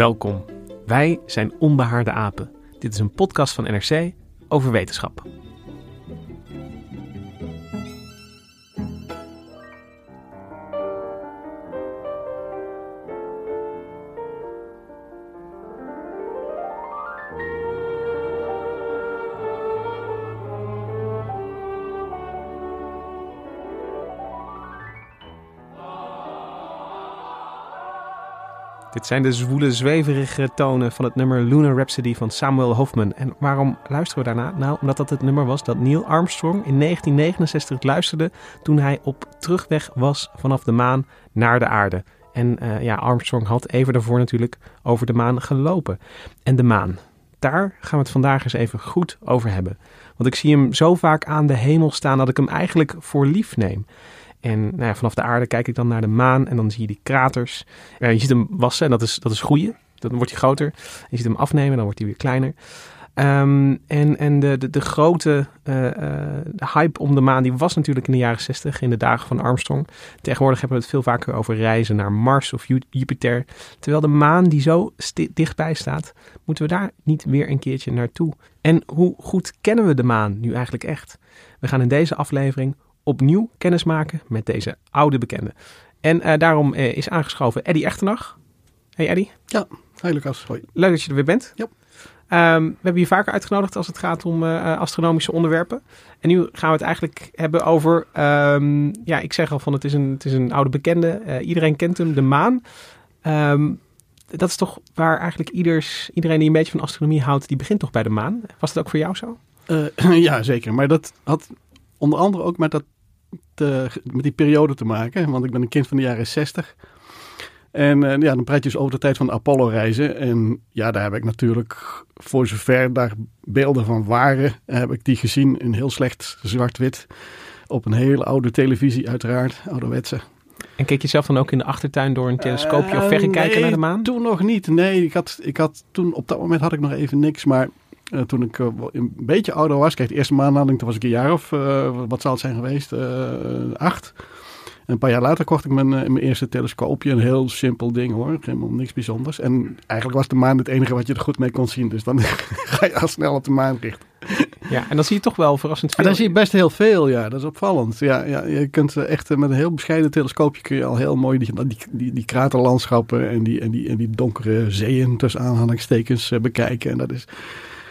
Welkom. Wij zijn Onbehaarde Apen. Dit is een podcast van NRC over wetenschap. Dit zijn de zwoele, zweverige tonen van het nummer Lunar Rhapsody van Samuel Hofman. En waarom luisteren we daarna? Nou, omdat dat het nummer was dat Neil Armstrong in 1969 luisterde toen hij op terugweg was vanaf de maan naar de aarde. En uh, ja, Armstrong had even daarvoor natuurlijk over de maan gelopen. En de maan, daar gaan we het vandaag eens even goed over hebben. Want ik zie hem zo vaak aan de hemel staan dat ik hem eigenlijk voor lief neem. En nou ja, vanaf de aarde kijk ik dan naar de maan en dan zie je die kraters. Uh, je ziet hem wassen en dat is, dat is groeien. Dan wordt hij groter. Je ziet hem afnemen, dan wordt hij weer kleiner. Um, en en de, de, grote uh, uh, de hype om de maan die was natuurlijk in de jaren 60, in de dagen van Armstrong. Tegenwoordig hebben we het veel vaker over reizen naar Mars of Jupiter. Terwijl de maan die zo dichtbij staat, moeten we daar niet weer een keertje naartoe. En hoe goed kennen we de maan nu eigenlijk echt? We gaan in deze aflevering opnieuw kennis maken met deze oude bekende. En uh, daarom uh, is aangeschoven Eddie Echternach. Hey Eddie. Ja, hey Lucas. Hoi. Leuk dat je er weer bent. Ja. Um, we hebben je vaker uitgenodigd als het gaat om uh, astronomische onderwerpen. En nu gaan we het eigenlijk hebben over, um, ja, ik zeg al van het is een, het is een oude bekende. iedereen kent hem, de maan. Um, dat is toch waar eigenlijk ieders, iedereen die een beetje van astronomie houdt, die begint toch bij de maan. Was dat ook voor jou zo? ja, zeker. Maar dat had onder andere ook met, dat, te, met die periode te maken. Want ik ben een kind van de jaren 60. En uh, ja, dan praat je dus over de tijd van de Apollo-reizen. En ja, daar heb ik natuurlijk, voor zover daar beelden van waren, heb ik die gezien in heel slecht zwart-wit. Op een hele oude televisie, uiteraard, ouderwetse. En keek je zelf dan ook in de achtertuin door een telescoopje uh, of verrekijker nee, naar de maan? toen nog niet. Nee, ik had, ik had toen, op dat moment had ik nog even niks. Maar uh, toen ik uh, een beetje ouder was, kijk, de eerste maand toen was ik een jaar of, uh, wat zal het zijn geweest, acht. En een paar jaar later kocht ik mijn, mijn eerste telescoopje. Een heel simpel ding hoor, helemaal niks bijzonders. En eigenlijk was de maan het enige wat je er goed mee kon zien. Dus dan ga je al snel op de maan richten. Ja, en dan zie je toch wel verrassend veel. En dan zie je best heel veel, ja. Dat is opvallend. Ja, ja je kunt echt met een heel bescheiden telescoopje kun je al heel mooi die, die, die, die kraterlandschappen en die, en, die, en die donkere zeeën tussen aanhalingstekens bekijken. En dat is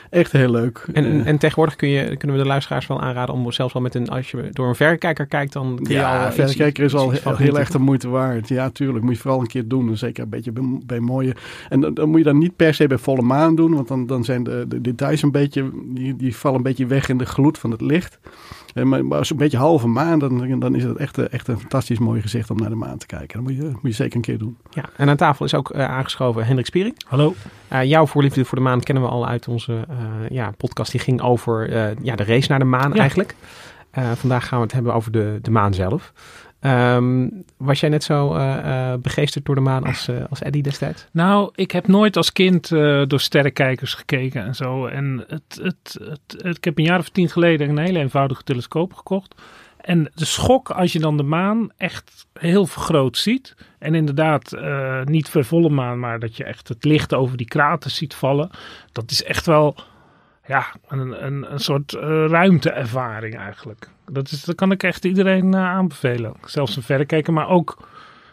echt heel leuk. En, en tegenwoordig kun je, kunnen we de luisteraars wel aanraden om zelfs wel met een, als je door een verrekijker kijkt, dan kun je ja, al. Een verrekijker is al heel, heel erg de moeite waard. Ja, tuurlijk. Moet je vooral een keer doen. Zeker een beetje bij, bij mooie. En dan, dan, moet je dan niet per se bij volle maan doen, want dan, dan zijn de, de details een beetje, die, die vallen een beetje weg in de gloed van het licht. Maar, maar als een beetje halve maan, dan, dan is het echt, echt een fantastisch mooi gezicht om naar de maan te kijken. Dat moet je, moet je zeker een keer doen. Ja, en aan tafel is ook uh, aangeschoven Hendrik Spiering. Hallo. Uh, jouw voorliefde voor de maan kennen we al uit onze uh, ja, podcast. Die ging over ja, de race naar de maan ja. eigenlijk. vandaag gaan we het hebben over de, de maan zelf. Um, was jij net zo uh, uh, begeesterd door de maan als, uh, als Eddie destijds? Nou, ik heb nooit als kind door sterrenkijkers gekeken en zo. En het, het, het, ik heb een jaar of tien geleden een hele eenvoudige telescoop gekocht. En de schok als je dan de maan echt heel vergroot ziet. En inderdaad niet voor volle maan, maar dat je echt het licht over die kraters ziet vallen. Dat is echt wel ja, een, een, een soort ruimteervaring eigenlijk. Dat, is, dat kan ik echt iedereen uh, aanbevelen. Zelfs een verrekijker, maar ook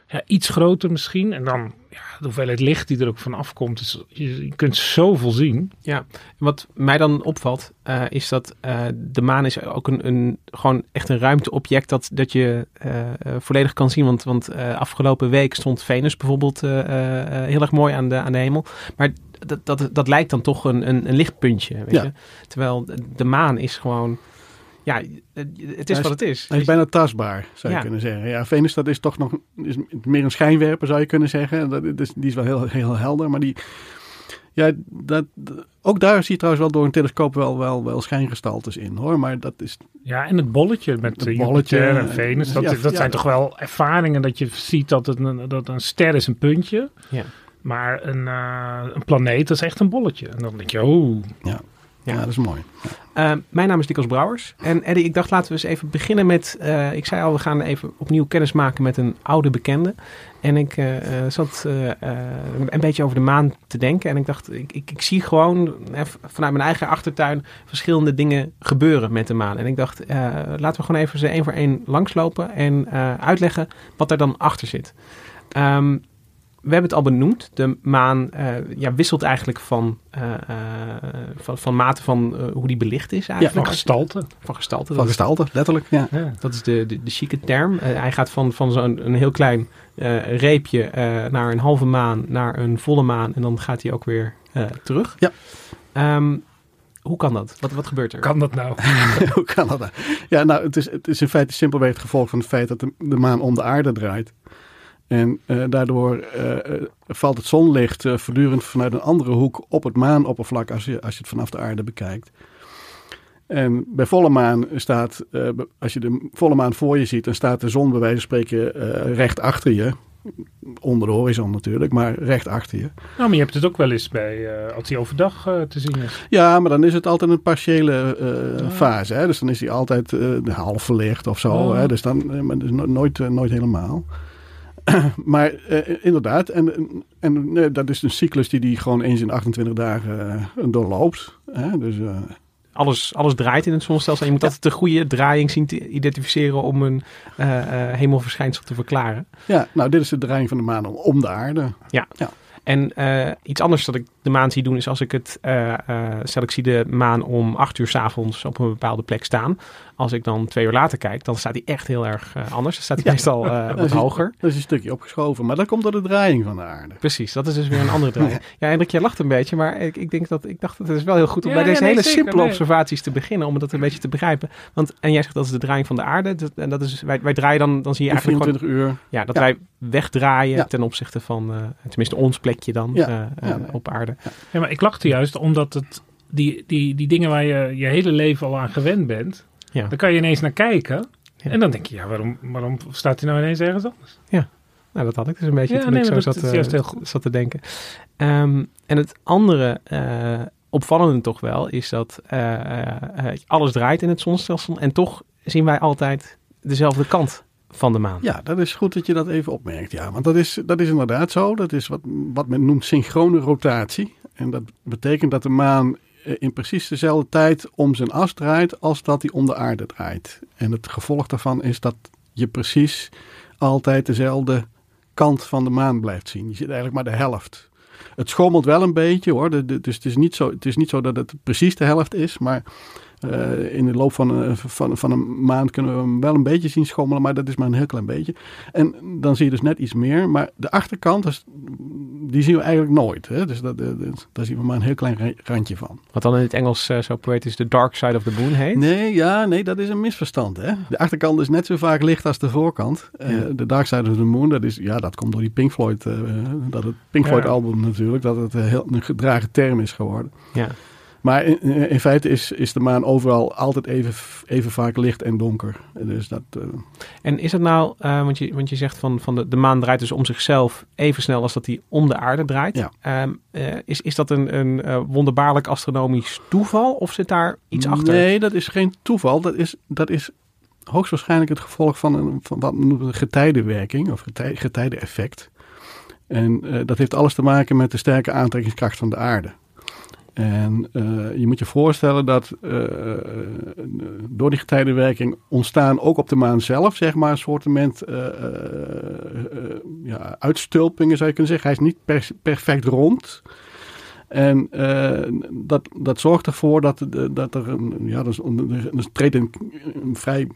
ja, iets groter misschien. En dan ja, de hoeveelheid licht die er ook van afkomt. Je, kunt zoveel zien. Ja, wat mij dan opvalt uh, is dat de maan is ook een, een gewoon echt een ruimteobject dat, dat je volledig kan zien. Want, want afgelopen week stond Venus bijvoorbeeld heel erg mooi aan de, aan de hemel. Maar dat, dat, dat lijkt dan toch een, een, een lichtpuntje. Weet Ja. je? Terwijl de maan is gewoon. Ja, het is wat het is. Hij is bijna tastbaar, zou je kunnen zeggen. Ja, Venus dat is toch nog is meer een schijnwerper, zou je kunnen zeggen. Dat, is, die is wel heel, heel helder, maar die... Ja, dat, ook daar zie je trouwens wel door een telescoop wel, wel, wel schijngestaltes in, hoor. Maar dat is... Ja, en het bolletje met Het eh, bolletje, Jupiter en Venus. Dat, ja, dat ja. zijn toch wel ervaringen dat je ziet dat, het een, dat een ster is een puntje. Ja. Maar een, eh, een planeet dat is echt een bolletje. En dan denk je, oh, Ja, Ja. ja. dat is mooi. Uh, mijn naam is Dikos Brouwers. En Eddie, ik dacht laten we eens even beginnen met... Uh, ik zei al, we gaan even opnieuw kennis maken met een oude bekende. En ik uh, zat uh, een beetje over de maan te denken. En ik dacht, ik, ik, ik zie gewoon vanuit mijn eigen achtertuin... verschillende dingen gebeuren met de maan. En ik dacht, laten we gewoon even ze één voor één langslopen... en uitleggen wat er dan achter zit. Um, hebben het al benoemd. De maan uh, ja, wisselt eigenlijk van, uh, uh, van, van mate van hoe die belicht is. Eigenlijk. Ja, van gestalte. Van gestalte. Van gestalte, letterlijk. Ja. ja. Dat is de, de, de chique term. hij gaat van, van zo'n een heel klein reepje naar een halve maan, naar een volle maan. En dan gaat hij ook weer terug. Ja. Um, hoe kan dat? Wat, wat gebeurt er? Kan dat nou? Hoe kan dat nou? Ja, nou, het is, het is in feite simpelweg het gevolg van het feit dat de, de maan om de aarde draait. En uh, daardoor uh, valt het zonlicht uh, voortdurend vanuit een andere hoek op het maanoppervlak als je, als je het vanaf de aarde bekijkt. En bij volle maan staat, als je de volle maan voor je ziet, dan staat de zon bij wijze van spreken recht achter je. Onder de horizon natuurlijk, maar recht achter je. Nou, maar je hebt het ook wel eens bij, als hij overdag te zien is. Ja, maar dan is het altijd een partiële ja. fase. Hè? Dus dan is hij altijd half verlicht of zo. Oh. Hè? Dus dan maar dus nooit, nooit helemaal. maar uh, inderdaad, en, en uh, dat is een cyclus die die gewoon eens in 28 dagen uh, doorloopt. Hè? Dus, alles, alles draait in het zonnestelsel en je moet altijd de goede draaiing zien te identificeren om een hemelverschijnsel te verklaren. Ja, nou dit is de draaiing van de maan om de aarde. Ja. ja. En iets anders dat ik de maan zie doen is als ik het, uh, uh, stel ik zie de maan om acht uur s avonds op een bepaalde plek staan. Als ik dan twee uur later kijk, dan staat hij echt heel erg anders. Dan staat hij ja. meestal wat is, hoger. Dat is een stukje opgeschoven, maar dat komt door de draaiing van de aarde. Precies, dat is dus weer een andere draaiing. ja, Hendrik, jij lacht een beetje, maar ik, ik, denk dat, ik dacht dat het is wel heel goed om ja, bij deze ja, nee, hele zeker, simpele nee. observaties te beginnen, om dat een beetje te begrijpen. Want, en jij zegt dat is de draaiing van de aarde. Dat, en dat is, wij, wij draaien dan, dan zie je eigenlijk 24 gewoon, uur. Ja, dat Ja. wij wegdraaien Ja. ten opzichte van, uh, tenminste ons plekje dan Ja. uh, Ja, uh, nee. op aarde. Ja, maar ik lachte juist omdat het, die, die, die dingen waar je je hele leven al aan gewend bent, Ja. daar kan je ineens naar kijken. Ja. En dan denk je, ja, waarom, waarom staat hij nou ineens ergens anders? Nou, dat had ik dus een beetje Ja, toen nee, ik zo zat, eh, juist heel goed. zat te denken. Ehm, en het andere eh, opvallende toch wel is dat eh, alles draait in het zonnestelsel en toch zien wij altijd dezelfde kant van de maan. Ja, dat is goed dat je dat even opmerkt. Ja, want dat is, dat is inderdaad zo. Dat is wat, wat men noemt synchrone rotatie. En dat betekent dat de maan eh, in precies dezelfde tijd om zijn as draait als dat hij om de aarde draait. En het gevolg daarvan is dat je precies altijd dezelfde kant van de maan blijft zien. Je ziet eigenlijk maar de helft. Het schommelt wel een beetje hoor. Dus het is, niet zo, het is niet zo dat het precies de helft is. Maar eh, in de loop van, een- van, van een maand kunnen we hem wel een beetje zien schommelen. Maar dat is maar een heel klein beetje. En dan zie je dus net iets meer. Maar de achterkant, dus, die zien we eigenlijk nooit. Hè? Dus dat, dat- dat- daar zien we maar een heel klein ra- randje van. Wat dan in het Engels eh, zo poëtisch de dark side of the moon heet. Nee, ja, nee, dat is een misverstand. Hè? De achterkant is net zo vaak licht als de voorkant. Eh, de Dark Side of the Moon, dat, is, ja, dat komt door die Pink Floyd, eh, dat het Pink Ja. Floyd album natuurlijk, dat het een heel een gedragen term is geworden. Ja. Maar in, in feite is, is de maan overal altijd even, even vaak licht en donker. Dus dat, eh, En is het nou, eh, want, je, want je zegt van, van de, de maan draait dus om zichzelf even snel als dat hij om de aarde draait. Ja. Ehm, eh, is, is dat een, een wonderbaarlijk astronomisch toeval of zit daar iets achter? Nee, dat is geen toeval. Dat is, dat is hoogstwaarschijnlijk het gevolg van, een, van wat we noemen getijdenwerking of getij, getijdeneffect. En dat heeft alles te maken met de sterke aantrekkingskracht van de aarde. En uh, je moet je voorstellen dat uh, door die getijdenwerking ontstaan ook op de maan zelf, zeg maar, een soort uh, ja, uitstulpingen zou je kunnen zeggen. Hij is niet per, perfect rond. En dat, dat zorgt ervoor dat, dat er een, ja, er treedt een vrij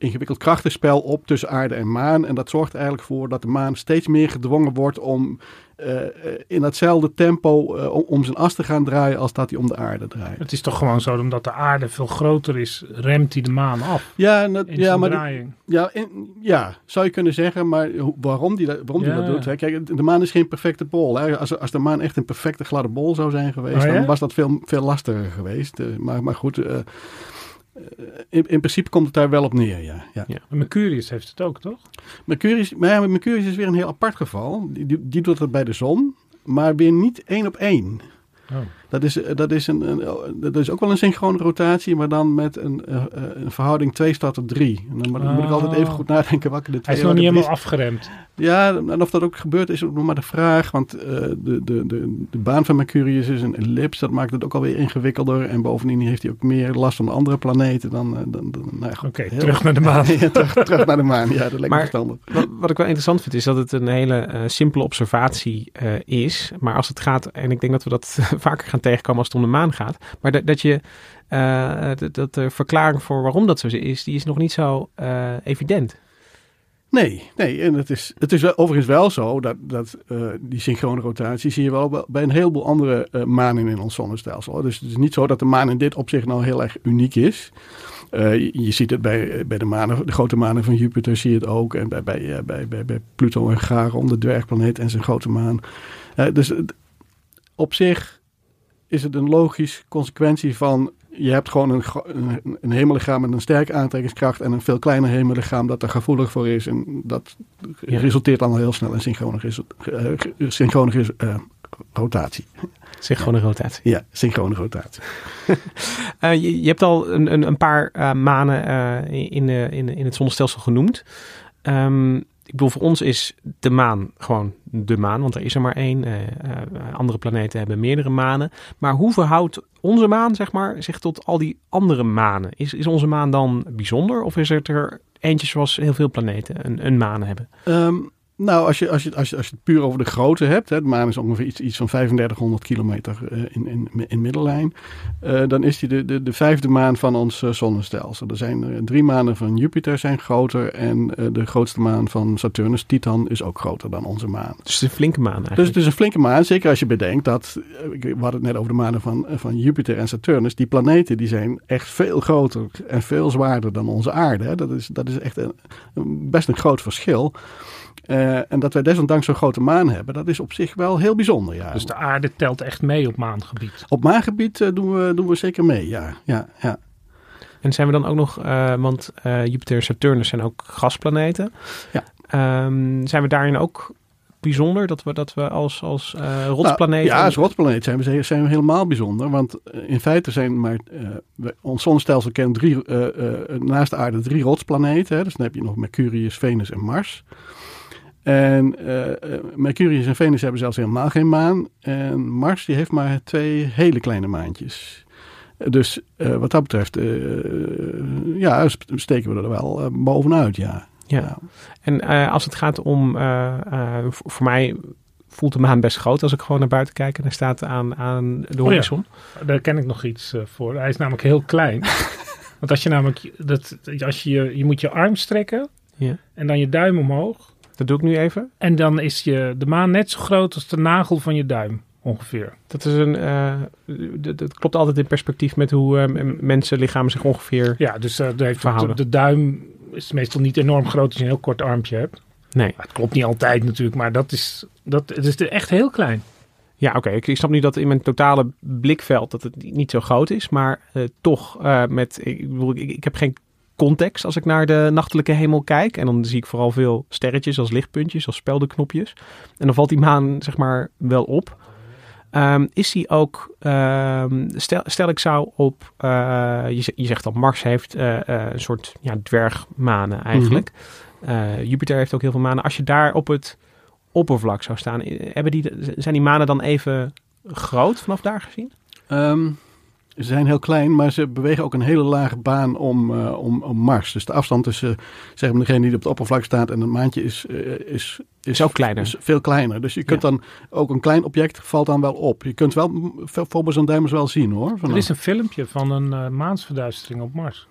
ingewikkeld krachtenspel op tussen aarde en maan. En dat zorgt eigenlijk voor dat de maan steeds meer gedwongen wordt om uh, in datzelfde tempo uh, om zijn as te gaan draaien als dat hij om de aarde draait. Het is toch gewoon zo, omdat de aarde veel groter is, remt hij de maan af. Ja, dat, ja maar ja, in, ja, zou je kunnen zeggen, maar waarom die, waarom ja. die dat doet? Hè? Kijk, de maan is geen perfecte bol. Hè? Als, als de maan echt een perfecte gladde bol zou zijn geweest, oh, ja? dan was dat veel, veel lastiger geweest. maar, maar goed. Eh, in, in, principe komt het daar wel op neer, ja. ja. ja. Mercurius heeft het ook, toch? Mercurius, maar ja, Mercurius is weer een heel apart geval. Die, die, die doet het bij de zon, maar weer niet één op één. Oh. Dat, is, dat, is een, een, dat is ook wel een synchrone rotatie, maar dan met een, uh, een verhouding 2 staat tot 3. En dan, dan moet ik altijd even goed nadenken welke de twee Hij is nog niet helemaal afgeremd. Ja, en of dat ook gebeurt is ook nog maar de vraag. Want uh, de, de, de, de baan van Mercurius is een ellips. Dat maakt het ook alweer ingewikkelder. En bovendien heeft hij ook meer last van de andere planeten dan... dan, dan nou Oké, okay, terug naar de maan. ja, terug, terug, naar de maan, ja, dat lijkt maar, me verstandig. Wat, wat, ik wel interessant vind is dat het een hele uh, simpele observatie is. Maar als het gaat, en ik denk dat we dat vaker gaan tegenkomen als het om de maan gaat. Maar dat, dat je uh, dat, de verklaring voor waarom dat zo is, die is nog niet zo uh, evident. Nee, nee, en het is, het is overigens wel zo dat, dat uh, die synchrone rotatie zie je wel bij een heleboel andere uh, manen in ons zonnestelsel. Dus het is niet zo dat de maan in dit opzicht nou heel erg uniek is. Je, ziet het bij, bij de, manen, de grote manen van Jupiter, zie je het ook. En bij, bij, bij, bij, bij Pluto en Charon, de dwergplaneet en zijn grote maan. dus op zich is het een logisch consequentie van je hebt gewoon een, een, een hemellichaam met een sterke aantrekkingskracht en een veel kleiner hemellichaam dat er gevoelig voor is. En dat resulteert dan heel snel in synchrone, uh, synchrone uh, rotatie. Synchrone rotatie. Ja, synchrone rotatie. uh, je, je, hebt al een, een, een paar manen in, in, in het zonnestelsel genoemd. Um, ik bedoel, voor ons is de maan gewoon de maan, want er is er maar één. Uh, uh, andere planeten hebben meerdere manen. Maar hoe verhoudt onze maan, zeg maar, zich tot al die andere manen? Is, is onze maan dan bijzonder of is het er eentje zoals heel veel planeten een, een maan hebben? Um, nou, als je, als, je, als, je, als je het puur over de grootte hebt, hè, de maan is ongeveer iets, iets van 3500 kilometer uh, in, in, in middellijn, uh, dan is die de, de, de vijfde maan van ons uh, zonnestelsel. Er zijn drie manen van Jupiter zijn groter en de grootste maan van Saturnus, Titan, is ook groter dan onze maan. Dus het is een flinke maan eigenlijk. Dus het is een flinke maan, zeker als je bedenkt dat, we hadden het net over de manen van, van Jupiter en Saturnus, die planeten die zijn echt veel groter en veel zwaarder dan onze aarde. Hè. Dat, is, dat is echt een, best een groot verschil. Uh, en dat wij desondanks zo'n grote maan hebben, dat is op zich wel heel bijzonder. Ja. Dus de aarde telt echt mee op maangebied? Op maangebied uh, doen, we, doen we zeker mee, ja. ja, ja. En zijn we dan ook nog, uh, want Jupiter en Saturnus zijn ook gasplaneten. Ja. Um, zijn we daarin ook bijzonder dat we, dat we als, als uh, rotsplaneet... Nou, ja, als rotsplaneet zijn we, zijn we helemaal bijzonder. Want in feite zijn maar... Uh, ons zonnestelsel kent drie, uh, naast de aarde drie rotsplaneten. Hè. Dus dan heb je nog Mercurius, Venus en Mars. En uh, Mercurius en Venus hebben zelfs helemaal geen maan. En Mars die heeft maar twee hele kleine maantjes. Dus uh, wat dat betreft, ja, steken we er wel bovenuit, ja. Ja. ja. En als het gaat om, voor mij voelt de maan best groot als ik gewoon naar buiten kijk en hij staat aan, aan de horizon. Oh ja. Daar ken ik nog iets voor. Hij is namelijk heel klein. Want als je namelijk, dat, als je, je moet je arm strekken ja. en dan je duim omhoog. Dat doe ik nu even. En dan is je, de maan net zo groot als de nagel van je duim ongeveer. Dat, is een, uh, dat, klopt altijd in perspectief met hoe uh, mensen lichamen zich ongeveer Ja, dus uh, de, de, duim is meestal niet enorm groot als je een heel kort armpje hebt. Nee. Maar het klopt niet altijd natuurlijk, maar dat is, dat, het is echt heel klein. Ja, oké. Ik, ik, snap nu dat in mijn totale blikveld dat het niet zo groot is. Maar toch, met, ik, bedoel, ik, ik heb geen context als ik naar de nachtelijke hemel kijk. En dan zie ik vooral veel sterretjes als lichtpuntjes, als speldenknopjes. En dan valt die maan zeg maar wel op. Um, is die ook, um, stel, stel ik zou op, uh, je, je zegt dat Mars heeft uh, uh, een soort ja, dwergmanen eigenlijk. Mm Jupiter heeft ook heel veel manen. Als je daar op het oppervlak zou staan, hebben die, zijn die manen dan even groot vanaf daar gezien? Ehm, ze zijn heel klein, maar ze bewegen ook een hele lage baan om, eh, om, om Mars. Dus de afstand tussen zeg maar, degene die op het oppervlak staat en een maantje is, eh, is, Is ook kleiner. is veel kleiner. Dus je kunt dan ook een klein object valt dan wel op. Je kunt wel Phobos en Deimos wel zien hoor. Er vanaf. is een filmpje van een eh, maansverduistering op Mars.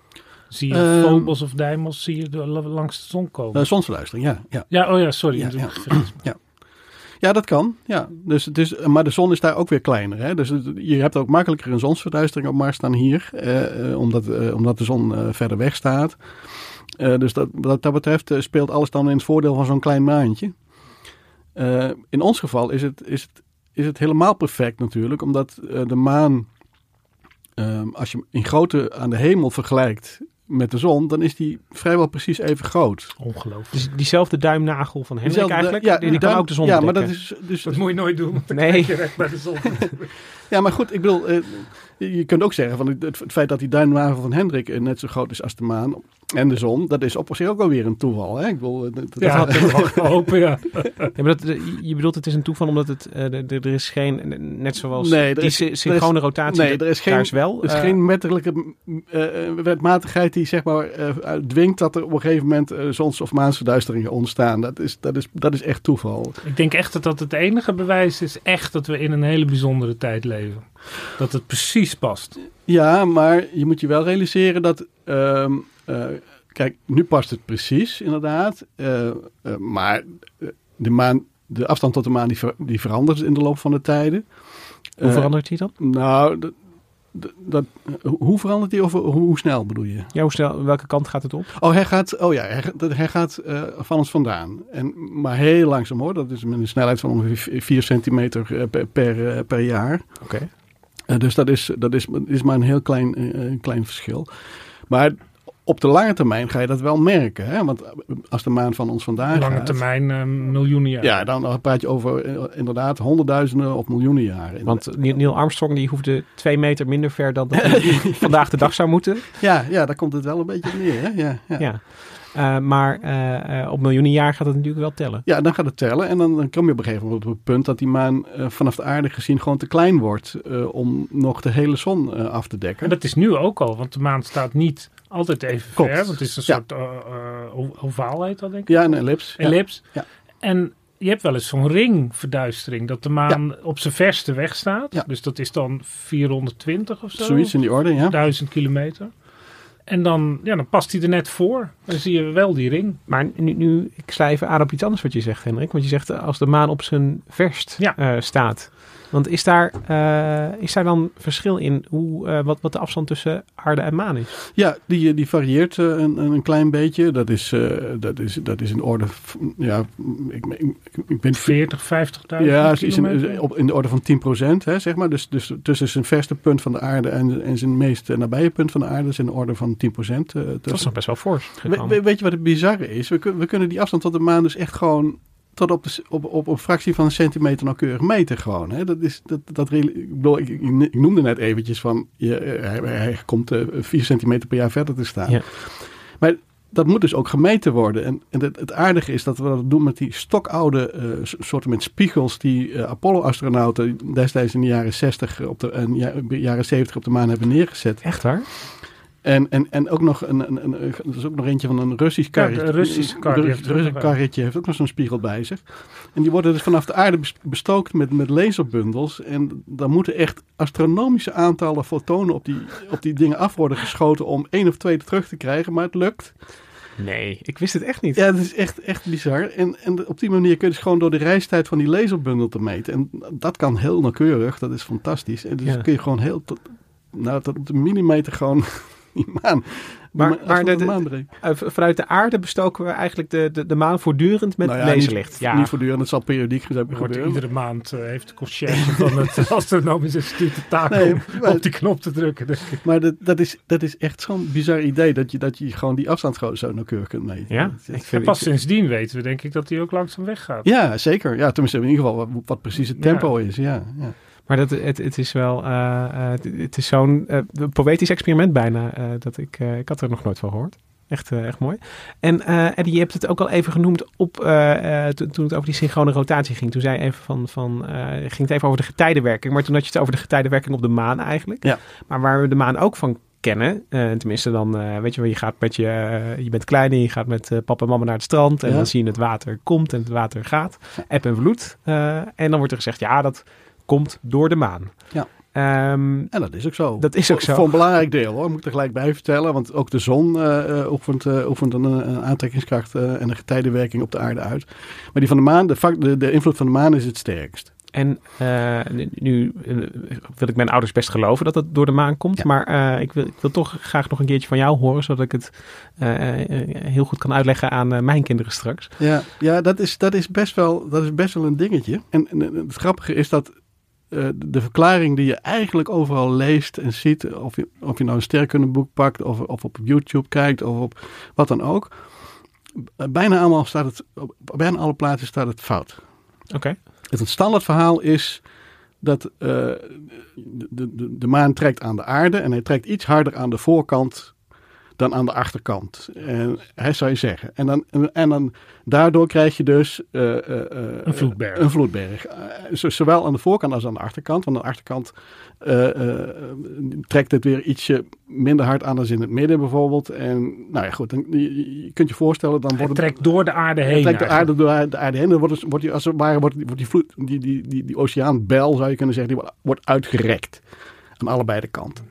Zie je Ehm, Phobos of Deimos zie je er langs de zon komen. Eh, zonsverduistering, ja. ja. ja, oh ja, sorry. Ja, ja. Ja, dat kan. Ja. Dus het is, maar de zon is daar ook weer kleiner. Hè? Dus je hebt ook makkelijker een zonsverduistering op Mars dan hier. eh, omdat, eh, omdat de zon eh, verder weg staat. Eh, dus dat, wat dat betreft eh, speelt alles dan in het voordeel van zo'n klein maantje. Eh, in ons geval is het, is, het, is het helemaal perfect natuurlijk. Omdat de maan, eh, als je in grootte aan de hemel vergelijkt met de zon, dan is die vrijwel precies even groot. Ongelooflijk. Dus diezelfde duimnagel van Hendrik Diezelfde- eigenlijk, ja, die, die kan ook de zon Ja, maar dat is dus Dat moet je nooit doen, want dan Nee. je recht bij de zon. Ja, maar goed, ik bedoel, eh, je kunt ook zeggen van het, het feit dat die duimnagel van Hendrik eh, net zo groot is als de maan en de zon, dat is op zich ook alweer een toeval. Hè? Ik bedoel, eh, dat- dat- Ja, dat mag ik hopen, ja. Ja, maar dat, je bedoelt het is een toeval omdat het, eh, er- er is geen, net zoals Nee, er die is- sy- er is- synchrone rotatie, nee, er is geen, is wel. er is eh, geen wettelijke eh, eh, wetmatigheid die zeg maar eh, dwingt dat er op een gegeven moment eh, zons- of maansverduisteringen ontstaan. Dat is, dat, is, dat is echt toeval. Ik denk echt dat dat het enige bewijs is echt dat we in een hele bijzondere tijd leven. Dat het precies past. Ja, maar je moet je wel realiseren dat. ehm, eh, kijk, nu past het precies, inderdaad. Eh, eh, maar de, maan, de afstand tot de maan die, ver- die verandert in de loop van de tijden. hoe verandert die dan? Nou, dat, hoe verandert die of hoe, hoe snel bedoel je? Ja, hoe snel, welke kant gaat het op? Oh, hij gaat, oh ja, hij, hij gaat eh, van ons vandaan. En, maar heel langzaam hoor. Dat is met een snelheid van ongeveer 4 centimeter per, per, per jaar. Oké. Dus dat is, dat is, is maar een heel klein, eh, een klein verschil. Maar op de lange termijn ga je dat wel merken. Hè? Want als de maan van ons vandaan Lange gaat... termijn, eh, miljoenen jaar. Ja, dan, praat je over eh, inderdaad honderdduizenden of miljoenen jaren. Want Neil Armstrong die hoefde twee meter minder ver dan dat hij vandaag de dag zou moeten. ja, ja, daar komt het wel een beetje neer. Hè? Ja, ja. Ja. Eh, maar eh, eh, op miljoenen jaar gaat het natuurlijk wel tellen. Ja, dan gaat het tellen. En dan, dan kom je op een gegeven moment op het punt dat die maan eh, vanaf de aarde gezien gewoon te klein wordt eh, om nog de hele zon eh, af te dekken. En dat is nu ook al, want de maan staat niet altijd even Klopt. ver. Want het is een Ja. soort eh, eh, o- ovaal heet dat denk ik. Ja, een ellips. Ellips. Ja. En je hebt wel eens zo'n ringverduistering, dat de maan op zijn verste weg staat. Ja. Dus dat is dan 420 of zo. Zoiets in die orde, ja. 1000 kilometer. En dan, ja, dan past hij er net voor. Dan zie je wel die ring. Maar nu, nu ik sla even aan op iets anders wat je zegt, Hendrik. Want je zegt eh, als de maan op zijn verst Ja. eh, staat. Want is daar, eh, is daar dan verschil in hoe, eh, wat, wat de afstand tussen aarde en maan is? Ja, die, die varieert eh, een, een klein beetje. Dat is, eh, dat is, dat is in orde. v- Ja, ik, ik, ik ben 40, 50.000 Ja, is in, op, in de orde van 10%, hè, zeg maar. Dus, dus tussen zijn verste punt van de aarde en, en zijn meest eh, nabije punt van de aarde is in de orde van 10%. eh, Dat is nog best wel fors. We- weet je wat het bizarre is? We, we kunnen die afstand tot de maan dus echt gewoon tot op, de, op, op een fractie van een centimeter nauwkeurig meten gewoon. Hè? Dat is, dat, dat, ik, bedoel, ik, ik, ik noemde net eventjes van, je, eh, hij, hij komt eh 4 centimeter per jaar verder te staan. Ja. Maar dat moet dus ook gemeten worden. En, en het, het aardige is dat we dat doen met die stokoude eh, soorten met spiegels die Apollo-astronauten destijds in de jaren 60 op de, en ja, jaren 70 op de maan hebben neergezet. Echt waar? En, en, en ook nog een, een, een, er is ook nog eentje van een Russisch Ja, karretje. de Russische kar, die Een Russisch karretje heeft ook nog zo'n spiegel bij zich. En die worden dus vanaf de aarde bes- bestookt met, met laserbundels. En dan moeten echt astronomische aantallen fotonen op die, op die dingen af worden geschoten om één of twee terug te krijgen. Maar het lukt. Nee, ik wist het echt niet. Ja, dat is echt, echt bizar. En, en op die manier kun je dus gewoon door de reistijd van die laserbundel te meten. En dat kan heel nauwkeurig. Dat is fantastisch. En dus Ja. kun je gewoon heel tot, nou, tot op de millimeter gewoon die maan. Maar- maar de- de, de- vanuit de aarde bestoken we eigenlijk de, de, de maan voortdurend met Nou ja, laserlicht. Niet, ja, niet voortdurend, het zal periodiek Er wordt gebeuren. iedere maand eh, heeft de conciërge van het astronomisch instituut de taak Nee, om maar- op die knop te drukken. denk ik. Maar dat, dat, is, dat is echt zo'n bizar idee dat je, dat je gewoon die afstand gewoon zo nauwkeurig kunt meten. Ja? Dat is- Ik En vind- pas ik- sindsdien weten we denk ik dat hij ook langzaam weggaat. Ja, zeker. Ja, tenminste in ieder geval wat, wat precies het tempo is. Ja, ja. Maar dat, het, het is wel, eh, eh, het- het is zo'n eh, poëtisch experiment bijna. dat ik, ik had er nog nooit van gehoord. Echt, echt mooi. En Eddie, je hebt het ook al even genoemd op, eh, toen het over die synchrone rotatie ging. Toen zei je even van, van ging het even over de getijdenwerking. Maar toen had je het over de getijdenwerking op de maan eigenlijk. Ja. Maar waar we de maan ook van kennen, eh, tenminste dan, weet je wel, je gaat met je, je bent klein en je gaat met papa en mama naar het strand. En Ja. dan zie je het water komt en het water gaat. Eb en vloed. En dan wordt er gezegd, ja, dat komt door de maan. Ja. Ehm, En dat is ook zo. Dat is ook zo. Voor een belangrijk deel hoor, moet ik er gelijk bij vertellen. Want ook de zon eh, oefent, eh, oefent een, een aantrekkingskracht en een getijdenwerking op de aarde uit. Maar die van de maan, de, de, de invloed van de maan is het sterkst. En nu- wil ik mijn ouders best geloven dat het door de maan komt. Ja. Maar ik, wil, ik wil toch graag nog een keertje van jou horen, zodat ik het heel goed kan uitleggen aan mijn kinderen straks. Ja, ja dat, is, dat, is best wel, dat is best wel een dingetje. En, en het grappige is dat eh, de verklaring die je eigenlijk overal leest en ziet, of je, of je nou een sterrenkundenboek pakt, of, of op YouTube kijkt, of op wat dan ook. eh, Bijna allemaal staat het, op bijna alle plaatsen staat het fout. Oké. Het standaard verhaal is dat eh, de, de, de maan trekt aan de aarde en hij trekt iets harder aan de voorkant dan aan de achterkant. En hij zou je zeggen. En dan, en, dan daardoor krijg je dus eh, eh, Een vloedberg. Een vloedberg. Zo- zowel aan de voorkant als aan de achterkant. Want aan de achterkant eh, trekt het weer ietsje minder hard aan dan in het midden bijvoorbeeld. En nou ja, goed. Dan, je, je kunt je voorstellen, dan wordt het... trekt door de aarde heen. Het trekt de aarde door de aarde heen. Dan wordt, het, wordt die, als het ware, wordt, die- wordt die, vloed, die, die, die, die oceaanbel, zou je kunnen zeggen, die wordt, wordt uitgerekt. Aan allebei de kanten.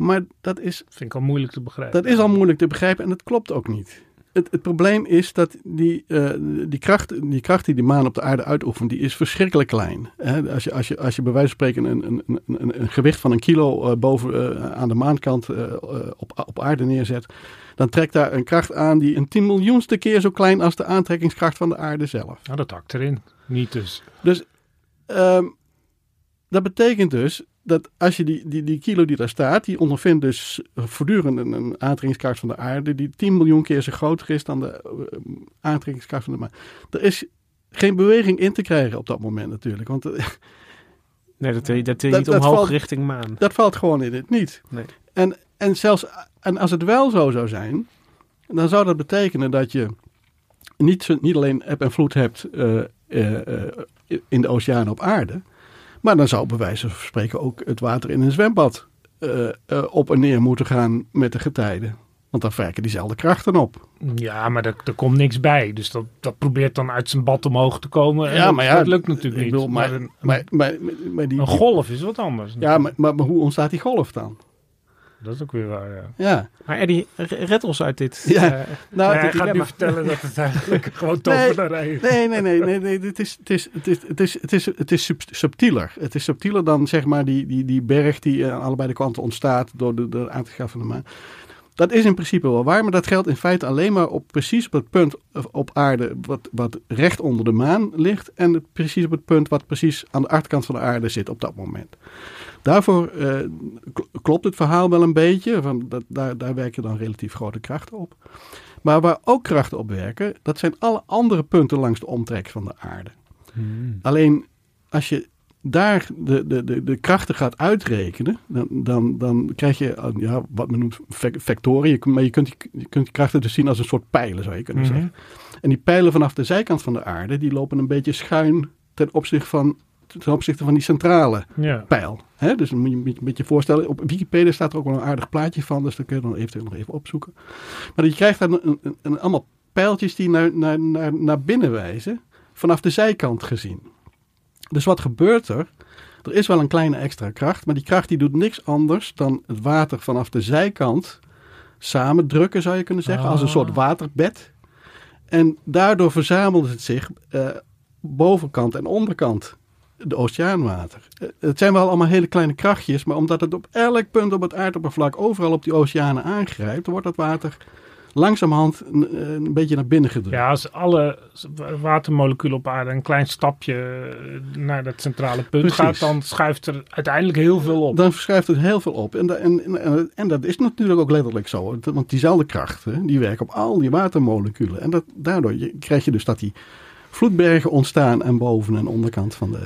Maar dat is, Vind ik al moeilijk te begrijpen. dat is al moeilijk te begrijpen en dat klopt ook niet. Het, het probleem is dat die, eh, die, kracht, die kracht die de maan op de aarde uitoefent, die is verschrikkelijk klein. Hè? Als, je, als, je, als je bij wijze van spreken een, een, een, een, gewicht van een kilo eh, boven, eh, aan de maankant op, op aarde neerzet, dan trekt daar een kracht aan die een tien miljoenste keer zo klein als de aantrekkingskracht van de aarde zelf. Nou, dat hakt erin. Niet dus. Dus ehm, dat betekent dus dat als je die, die, die kilo die daar staat, die ondervindt dus voortdurend een, een aantrekkingskracht van de aarde, die 10 miljoen keer zo groter is dan de eh, aantrekkingskracht van de maan. Er is geen beweging in te krijgen op dat moment natuurlijk, want eh, Nee, dat, dat, dat, niet dat omhoog valt- richting maan. dat valt gewoon in het niet. Nee. En, en zelfs en als het wel zo zou zijn, dan zou dat betekenen dat je niet, niet alleen eb en vloed hebt eh, eh, eh, in de oceaan op aarde, maar dan zou bij wijze van spreken ook het water in een zwembad eh, eh, op en neer moeten gaan met de getijden. Want dan werken diezelfde krachten op. Ja, maar er, er komt niks bij. Dus dat, dat probeert dan uit zijn bad omhoog te komen. En Ja, maar ja, dat lukt natuurlijk ik niet. bedoel, maar, maar een, maar, maar, maar die, een golf is wat anders. ja, maar, maar, maar hoe ontstaat die golf dan? Dat is ook weer waar, ja. Ja, Maar Eddie, red ons uit dit. Ja. eh, nou, hij dit- gaat nu vertellen dat het eigenlijk gewoon tovenarij is. Nee, nee, nee, nee, nee. Het is, het is, het is, het is, het is, het is sub- subtieler. Het is subtieler dan zeg maar die, die, die berg die eh, aan allebei de kanten ontstaat door de, de aantrekkingskracht van de maan. Dat is in principe wel waar, maar dat geldt in feite alleen maar op precies op het punt op aarde wat, wat recht onder de maan ligt. En het, precies op het punt wat precies aan de achterkant van de aarde zit op dat moment. Daarvoor eh, kl- klopt het verhaal wel een beetje, van dat, daar, daar werken dan relatief grote krachten op. Maar waar ook krachten op werken, dat zijn alle andere punten langs de omtrek van de aarde. Alleen als je daar de, de, de, de krachten gaat uitrekenen, dan, dan, dan krijg je eh, ja, wat men noemt vec- vectoren. Je, maar je kunt, die, je kunt die krachten dus zien als een soort pijlen, zou je kunnen Mhm. zeggen. En die pijlen vanaf de zijkant van de aarde, die lopen een beetje schuin ten opzichte van, ten opzichte van die centrale Ja. pijl. Hè? Dus dan moet je een beetje, voorstellen. Op Wikipedia staat er ook wel een aardig plaatje van. Dus dat kun je dan eventueel nog even opzoeken. Maar je krijgt dan een, een, een- allemaal pijltjes die naar, naar, naar, naar binnen wijzen. Vanaf de zijkant gezien. Dus wat gebeurt er? Er is wel een kleine extra kracht. Maar die kracht die doet niks anders dan het water vanaf de zijkant samendrukken zou je kunnen zeggen. Als een Ah. soort waterbed. En daardoor verzamelt het zich eh, bovenkant en onderkant de oceaanwater. Eh, Het zijn wel allemaal hele kleine krachtjes, maar omdat het op elk punt op het aardoppervlak overal op die oceanen aangrijpt, wordt dat water langzamerhand een, een beetje naar binnen gedrukt. ja, als alle watermoleculen op aarde een klein stapje eh, naar dat centrale punt Precies. gaat, dan schuift er uiteindelijk heel veel op. Dan verschuift het heel veel op. En, da- en, en, en dat is natuurlijk ook letterlijk zo. Want diezelfde krachten, die werken op al die watermoleculen. En dat, daardoor krijg je dus dat die vloedbergen ontstaan aan boven- en onderkant van de,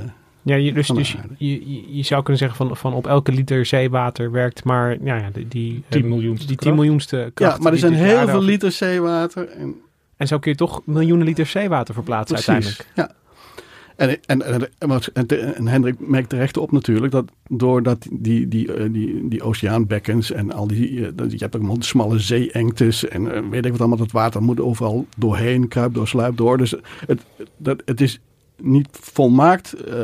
Ja, je, dus, dus je, je, je zou kunnen zeggen van, van op elke liter zeewater werkt maar ja, ja, die, die, 10 eh, miljoenste die 10 kracht. miljoenste kracht. Ja, maar er zijn heel veel liter zeewater. En En zo kun je toch miljoenen liter zeewater verplaatsen uiteindelijk. Ja. En, en, en, en, wat- en, en Hendrik merkt terecht op natuurlijk dat doordat die, die, eh, die, die oceaanbekkens en al die, eh, dat- je hebt ook nog smalle zeeengtes en weet ik wat allemaal, dat water moet overal doorheen, kruip door, sluip door. Dus het, dat, het is niet volmaakt, eh,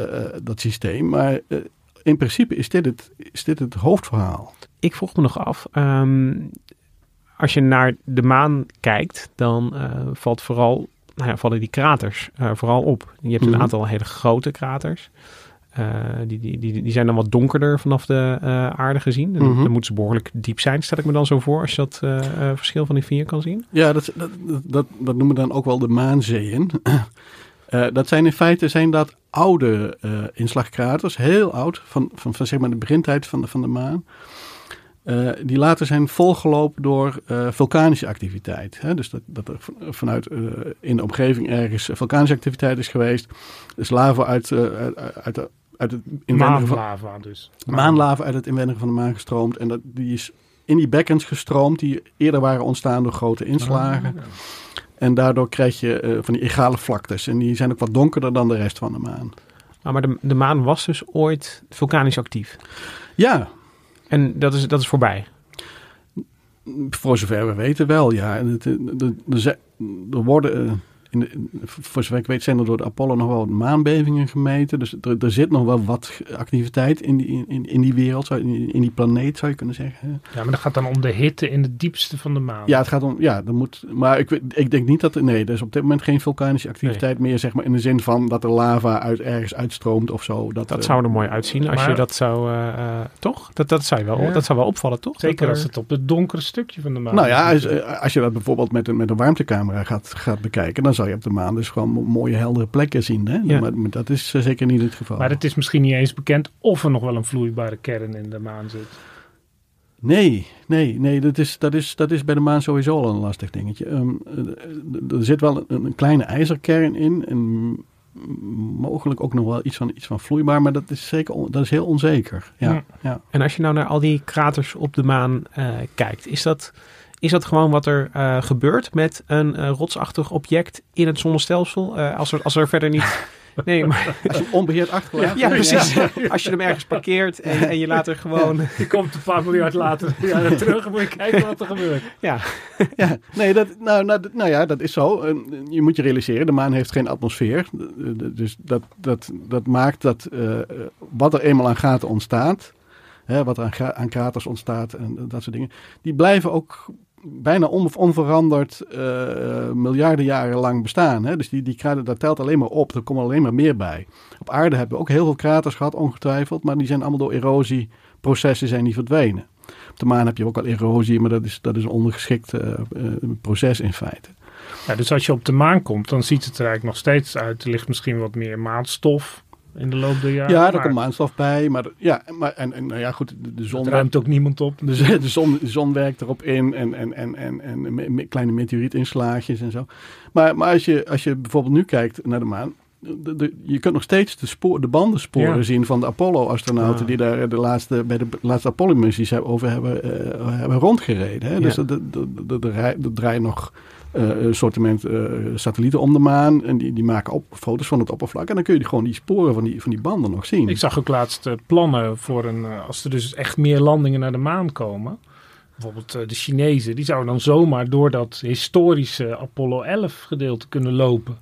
dat systeem, maar eh, in principe is dit het, is dit het hoofdverhaal. Ik vroeg me nog af, ehm, als je naar de maan kijkt, dan eh, valt vooral, nou ja, vallen die kraters eh, vooral op. Je hebt een Mhm. aantal hele grote kraters. Eh, die, die, die, die zijn dan wat donkerder vanaf de eh, aarde gezien. En Mhm. Dan moeten ze behoorlijk diep zijn, stel ik me dan zo voor, als je dat eh, eh, verschil van die vier kan zien. Ja, dat, dat, dat, dat, dat noemen we dan ook wel de maanzeeën. Eh, dat zijn in feite zijn dat oude eh, inslagkraters, heel oud, van, van, van zeg maar de begintijd van de, van de maan. Eh, die later zijn volgelopen door vulkanische activiteit. Hè? Dus dat, dat er van- vanuit in de omgeving ergens vulkanische activiteit is geweest. Dus lava uit, uit, uit, de- uit het inwendige van, Maanlava dus. maanlava uit het inwendige van de maan gestroomd. En dat, die is in die bekkens gestroomd die eerder waren ontstaan door grote inslagen. Ah, En daardoor krijg je eh, van die egale vlaktes. En die zijn ook wat donkerder dan de rest van de maan. Ah, maar de, de maan was dus ooit vulkanisch actief. Ja, En dat is, dat is voorbij. voor zover we weten wel, ja. En het, eh, er, er, zijn- er worden, eh, in de, in- voor zover ik weet, zijn er door de Apollo nog wel wat maanbevingen gemeten. Dus er, er zit nog wel wat activiteit in die, in, in die wereld, zou- in, in die planeet zou je kunnen zeggen. Ja, maar dat gaat dan om de hitte in het diepste van de maan. Ja, het gaat om, ja, er moet, maar ik, weet- ik denk niet dat, er- nee, er is op dit moment geen vulkanische activiteit meer, zeg maar, in de zin van dat er lava uit ergens uitstroomt of zo. Dat, Dat eh, zou er mooi uitzien als je dat zou, eh, eh, toch? Dat, dat, zou je wel, Ja. dat zou wel opvallen, toch? Zeker Dat er- als het op het donkere stukje van de maan Nou ja, is. als, als je dat bijvoorbeeld met een, met een warmtecamera gaat, gaat bekijken, dan zou je op de maan dus gewoon mo- mooie heldere plekken zien. Hè? Ja. Maar, maar dat is eh, zeker niet het geval. Maar het is misschien niet eens bekend of er nog wel een vloeibare kern in de maan zit. Nee, nee, nee, dat is, dat, is, dat is bij de maan sowieso al een lastig dingetje. Ehm, eh, er zit wel een, een kleine ijzerkern in en mogelijk ook nog wel iets van, iets van vloeibaar, maar dat is, zeker, on- dat is heel onzeker. Ja, Ja. ja. En als je nou naar al die kraters op de maan eh, kijkt, is dat, is dat gewoon wat er eh, gebeurt met een eh, rotsachtig object in het zonnestelsel? Eh, als, er, als er verder niet. Nee, maar Als je onbeheerd achterlaat. ja, precies. Als je hem ergens parkeert en, en je laat er gewoon. Die komt een paar miljard later ja, terug en moet je kijken wat er gebeurt. Ja, Ja, nee, dat, nou, nou, nou ja, dat is zo. Je moet je realiseren, de maan heeft geen atmosfeer. Dus dat, dat, dat maakt dat eh, wat er eenmaal aan gaten ontstaat, hè, wat er aan, aan kraters ontstaat en dat soort dingen, die blijven ook bijna on- onveranderd eh, miljarden jaren lang bestaan. Hè? Dus die, die krater, dat telt alleen maar op, er komen alleen maar meer bij. Op aarde hebben we ook heel veel kraters gehad, ongetwijfeld, maar die zijn allemaal door erosieprocessen zijn die verdwenen. Op de maan heb je ook al erosie, maar dat is, dat is een ondergeschikt eh, eh, proces in feite. Ja, dus als je op de maan komt, dan ziet het er eigenlijk nog steeds uit. Er ligt misschien wat meer maanstof in de loop der jaren. Ja, daar maar komt maanstof bij. Maar ja, maar, en, en nou ja, goed, de, de zon, het ruimt ook niemand op. de, z- de, zon, de zon werkt erop in en, en, en, en, en me- me- kleine meteorietinslaagjes en zo. Maar, maar als, je, als je bijvoorbeeld nu kijkt naar de maan, de, de- je kunt nog steeds de, spoor, de bandensporen Ja. zien van de Apollo-astronauten Ah. die daar de laatste, bij de laatste Apollo-missies over hebben, eh, hebben rondgereden. Hè? Ja. Dus er draaien nog eh, een sortiment eh, satellieten om de maan en die, die maken op, foto's van het oppervlak. En dan kun je gewoon die sporen van die, van die banden nog zien. Ik zag ook laatst eh, plannen voor een, eh, als er dus echt meer landingen naar de maan komen. Bijvoorbeeld eh, de Chinezen, die zouden dan zomaar door dat historische Apollo 11 gedeelte kunnen lopen.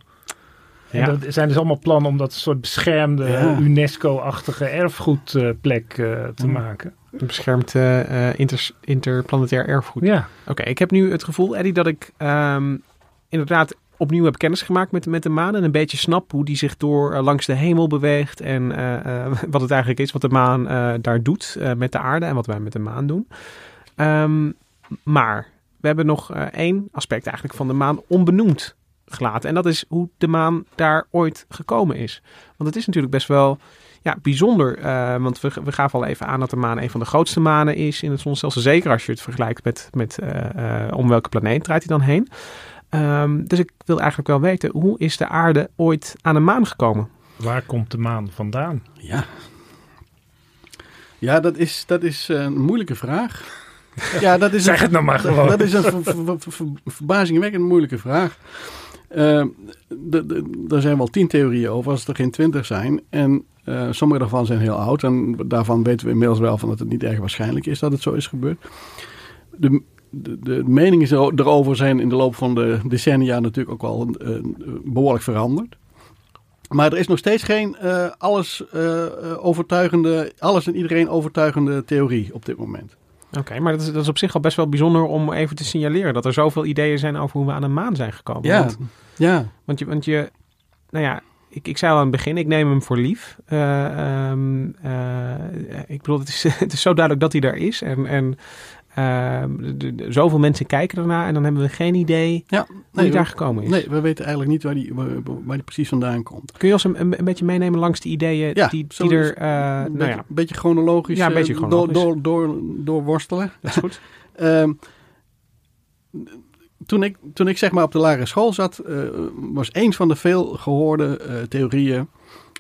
En Ja. dat zijn dus allemaal plannen om dat een soort beschermde Ja. UNESCO-achtige erfgoedplek eh, te Ja. maken. een beschermd eh, inter, interplanetair erfgoed. Ja, Oké, ik heb nu het gevoel, Eddie, dat ik ehm, inderdaad opnieuw heb kennis gemaakt met, met de maan. En een beetje snap hoe die zich door eh, langs de hemel beweegt. En wat het eigenlijk is, wat de maan daar doet met de aarde en wat wij met de maan doen. Ehm, maar we hebben nog één aspect eigenlijk van de maan onbenoemd gelaten. En dat is hoe de maan daar ooit gekomen is. Want het is natuurlijk best wel ja, bijzonder. eh, want we, we gaven al even aan dat de maan een van de grootste manen is in het zonnestelsel. Zeker als je het vergelijkt met, met eh, eh, om welke planeet draait hij dan heen. Ehm, dus ik wil eigenlijk wel weten, hoe is de aarde ooit aan de maan gekomen? Waar komt de maan vandaan? Ja. Ja, dat is, dat is een moeilijke vraag. Ja, dat is Zeg een, het nou maar gewoon. Dat is een ver- ver- ver- ver- verbazingwekkend moeilijke vraag. Er zijn wel tien theorieën over, als er geen twintig zijn. En eh, sommige daarvan zijn heel oud. En daarvan weten we inmiddels wel van dat het niet erg waarschijnlijk is dat het zo is gebeurd. De, de, de meningen erover zijn in de loop van de decennia natuurlijk ook wel eh, behoorlijk veranderd. Maar er is nog steeds geen eh, alles overtuigende, alles en iedereen overtuigende theorie op dit moment. Oké, maar dat is, dat is op zich al best wel bijzonder om even te signaleren dat er zoveel ideeën zijn over hoe we aan de maan zijn gekomen. Ja, Want, ja. want je, want je, nou ja, ik, ik zei al aan het begin, ik neem hem voor lief. Eh, ehm, eh, ik bedoel, het is, het is zo duidelijk dat hij daar is. En, en ehm, zoveel mensen kijken ernaar en dan hebben we geen idee ja. hoe Nee, hij daar we, gekomen is. nee, we weten eigenlijk niet waar die, waar, waar die precies vandaan komt. Kun je ons een, een, een beetje meenemen langs de ideeën Ja, die, die er, eh, Een nou beetje, ja, beetje chronologisch, Ja, een beetje eh, chronologisch. Door, door, door, doorworstelen. dat is goed. Ehm, toen, ik, toen ik zeg maar op de lagere school zat, eh, was een van de veel gehoorde eh, theorieën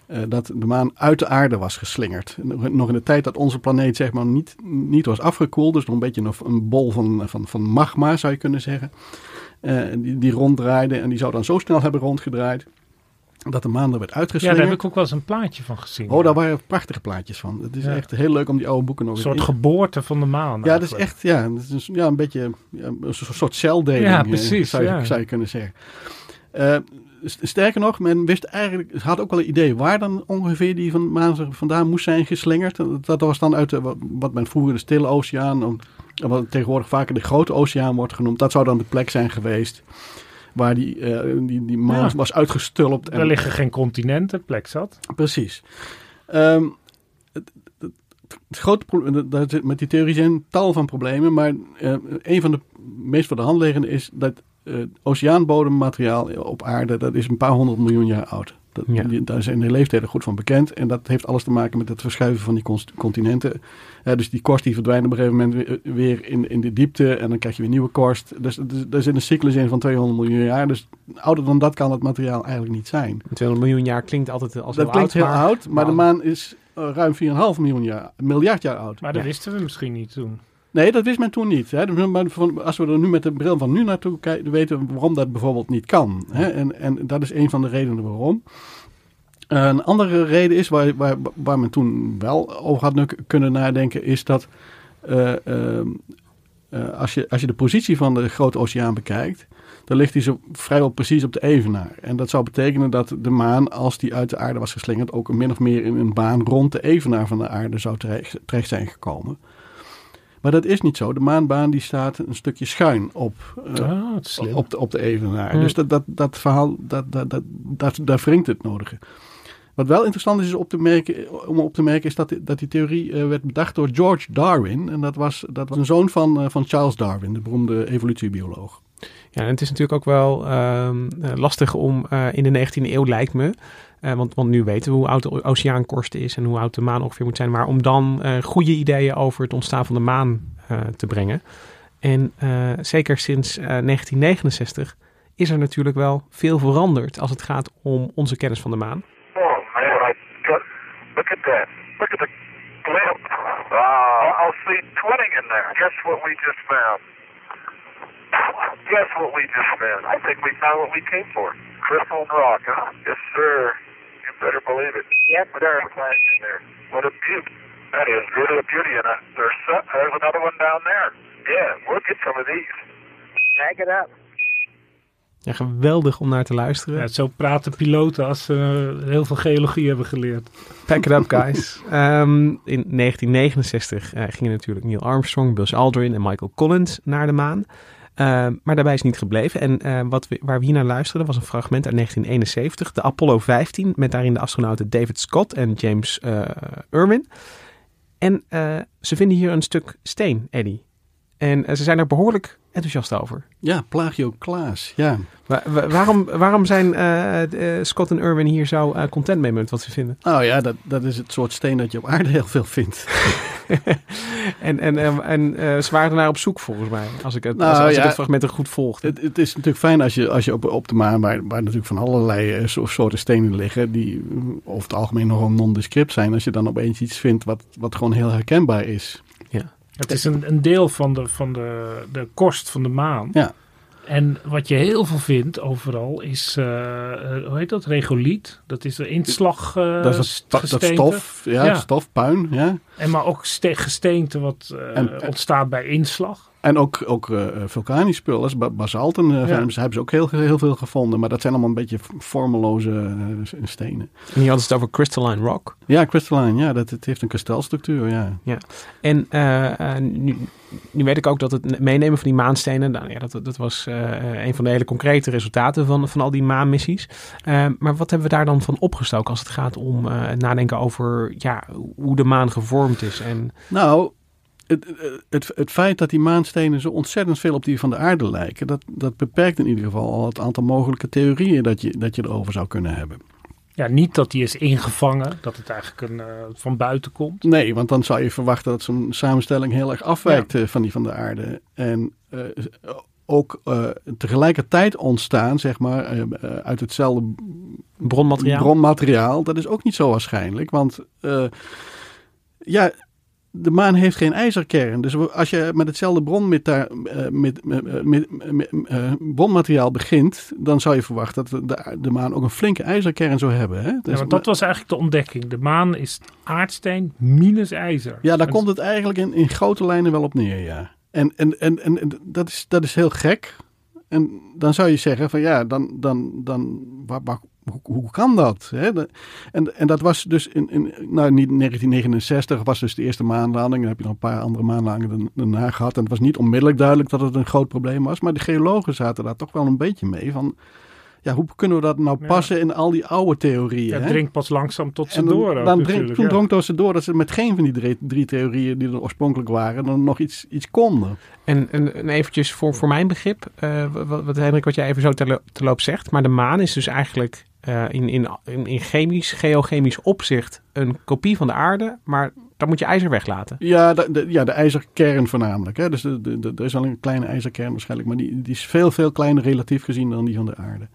eh, dat de maan uit de aarde was geslingerd. Nog in de tijd dat onze planeet zeg maar niet, niet was afgekoeld, dus nog een beetje een, een bol van, van, van magma zou je kunnen zeggen. Eh, die, die ronddraaide en die zou dan zo snel hebben rondgedraaid dat de maan er werd Ja, uitgeslingerd. daar heb ik ook wel eens een plaatje van gezien. Oh, daar waren prachtige plaatjes van. Het is Ja. echt heel leuk om die oude boeken nog Een eens soort in- geboorte van de maan. Ja, dat is echt ja, dat is ja, een beetje ja, een soort celdeling. Ja, eh, precies, Zou je, ja. zou je kunnen zeggen. St- sterker nog, men wist eigenlijk, had ook wel een idee waar dan ongeveer die van vandaan moest zijn geslingerd. Dat, dat was dan uit de, wat- men vroeger de Stille Oceaan, wat tegenwoordig vaker de Grote Oceaan wordt genoemd. Dat zou dan de plek zijn geweest waar die, eh, die, die maan Ja. was uitgestulpt. Er liggen geen continenten, plek zat. Precies. Ehm, het, het, het grote probleem, zit met die theorie zijn tal van problemen, maar eh, een van de meest voor de hand liggende is dat eh, oceaanbodemmateriaal op aarde, dat is een paar honderd miljoen jaar oud. Dat, Ja. die- daar zijn de leeftijden goed van bekend. En dat heeft alles te maken met het verschuiven van die continenten. Eh, dus die korst die verdwijnt op een gegeven moment weer, weer in, in de diepte. En dan krijg je weer nieuwe korst. Dus, dus er zit een cyclus in van 200 miljoen jaar. Dus ouder dan dat kan het materiaal eigenlijk niet zijn. 200 miljoen jaar klinkt altijd als Dat heel klinkt oud, heel maar- oud, maar de maan is eh, ruim 4,5 miljoen jaar, miljard jaar oud. Maar dat Ja. wisten we misschien niet toen. Nee, dat wist men toen niet. Hè. Dus, Als we er nu met de bril van nu naartoe kijken, weten we waarom dat bijvoorbeeld niet kan. Hè. En, en dat is een van de redenen waarom. Een andere reden is, waar, waar, waar men toen wel over had kunnen nadenken, is dat eh, ehm, eh, als, je, als je de positie van de grote oceaan bekijkt, dan ligt die zo vrijwel precies op de evenaar. En dat zou betekenen dat de maan, als die uit de aarde was geslingerd, ook min of meer in een baan rond de evenaar van de aarde zou terecht zijn gekomen. Maar dat is niet zo. De maanbaan die staat een stukje schuin op, eh, Ah, op, de, op de evenaar. Dus dat, dat, dat verhaal, dat, dat, dat, dat, daar wringt het nodige. Wat wel interessant is, is op te merken, om op te merken, is dat, die- dat die theorie eh, werd bedacht door George Darwin. En dat was, dat was een zoon van, eh, van Charles Darwin, de beroemde evolutiebioloog. Ja, en het is natuurlijk ook wel ehm, eh, lastig om in de 19e eeuw, lijkt me. Eh, want, want nu weten we hoe oud de oceaankorst is en hoe oud de maan ongeveer moet zijn. Maar om dan eh, goede ideeën over het ontstaan van de maan eh, te brengen. En zeker sinds eh, 1969 is er natuurlijk wel veel veranderd als het gaat om onze kennis van de maan. Oh man, look at that. Look at the. Wow. I'll see twinning in there. Guess what we just found? Guess what we just found? I think we found what we came for. Crystal rock, huh? Yes, sir. Better believe it. Yes, sir. Flash in there. What a beauty. That is really a beauty. And there's, so- there's another one down there. Yeah, we'll get some of these. Tag it up. Ja, geweldig om naar te luisteren. Ja, zo praten piloten als ze eh, heel veel geologie hebben geleerd. Pack it up, guys. Ehm, in 1969 eh, gingen natuurlijk Neil Armstrong, Buzz Aldrin en Michael Collins naar de maan. Ehm, maar daarbij is niet gebleven. En eh, wat waar we hier naar luisterden was een fragment uit 1971. De Apollo 15 met daarin de astronauten David Scott en James eh, Irwin. En eh, ze vinden hier een stuk steen, Eddie. En eh, ze zijn er behoorlijk enthousiast over. Ja, Plagio Klaas. Ja. Wa- wa- waarom, waarom zijn eh, Scott en Irwin hier zo eh, content mee met wat ze vinden? Nou ja, dat, dat is het soort steen dat je op aarde heel veel vindt. En, en, en, en ze waren naar op zoek volgens mij, als ik het, Nou, als, als ik ja. het fragment er goed volgde. Het, het is natuurlijk fijn als je, als je op, op de maan, waar, waar natuurlijk van allerlei so- soorten stenen liggen, die mm, over het algemeen nogal nondescript zijn, als je dan opeens iets vindt wat, wat gewoon heel herkenbaar is. Het is een, een deel van, de, van de, de korst van de maan. Ja. En wat je heel veel vindt overal is, eh, eh, hoe heet dat? Regoliet. Dat is de inslag eh, dat is dat, dat stof, ja, Ja. stof, puin, ja. En maar ook ste- gesteente wat En- ontstaat bij inslag. En ook, ook eh, vulkanisch spul, basalten, eh, Ja. hebben ze- ook heel, heel veel gevonden, maar dat zijn allemaal een beetje vormeloze eh, stenen. En hadden ze het over crystalline rock. Ja, crystalline, ja, dat, het heeft een kristalstructuur, ja. En eh, eh, nu, nu weet ik ook dat het meenemen van die maanstenen, nou, ja, dat, dat was eh, een van de hele concrete resultaten van, van al die maanmissies. Eh, maar wat hebben we daar dan van opgestoken als het gaat om eh, het nadenken over ja, hoe de maan gevormd is? En Nou, het, het, het feit dat die maanstenen zo ontzettend veel op die van de aarde lijken, dat, dat beperkt in ieder geval al het aantal mogelijke theorieën dat je, dat je erover zou kunnen hebben. Ja, niet dat die is ingevangen, dat het eigenlijk een, eh, van buiten komt. Nee, want dan zou je verwachten dat zo'n samenstelling heel erg afwijkt eh, van die van de aarde. En eh, ook eh, tegelijkertijd ontstaan, zeg maar, eh, eh, uit hetzelfde bronmateriaal? bronmateriaal. Dat is ook niet zo waarschijnlijk, want eh, ja, de maan heeft geen ijzerkern. Dus als je met hetzelfde bronmeta- eh, met, met, met, met, eh, bronmateriaal begint, dan zou je verwachten dat de, de maan ook een flinke ijzerkern zou hebben. Hè? Ja, Dus- want dat was eigenlijk de ontdekking. De maan is aardsteen minus ijzer. Ja, daar En- komt het eigenlijk in, in grote lijnen wel op neer, ja. En, en, en, en dat, is, dat is heel gek. En dan zou je zeggen van ja, dan, dan, dan waar- hoe, kan dat? Hè? De- en, en dat was dus in, in nou, niet 1969 was dus de eerste maanlanding. Dan heb je nog een paar andere maanlandingen daarna gehad. En het was niet onmiddellijk duidelijk dat het een groot probleem was. Maar de geologen zaten daar toch wel een beetje mee van... Ja, hoe kunnen we dat nou Ja. passen in al die oude theorieën? Ja, het hè? dringt pas langzaam tot ze En dan, door. ook dan drink- toen ja. drong het ze door dat ze met geen van die drie, drie theorieën die er oorspronkelijk waren, dan nog iets, iets konden. En, en, en eventjes voor, voor mijn begrip, eh, wat, wat Hendrik, wat jij even zo te, te loop zegt. Maar de maan is dus eigenlijk in, in, in, in chemisch, geochemisch opzicht een kopie van de aarde. Maar dan moet je ijzer weglaten. Ja, de, de- ja, de ijzerkern voornamelijk. Hè. Dus de, de, de- er is al een kleine ijzerkern waarschijnlijk, maar die, die is veel, veel kleiner relatief gezien dan die van de aarde.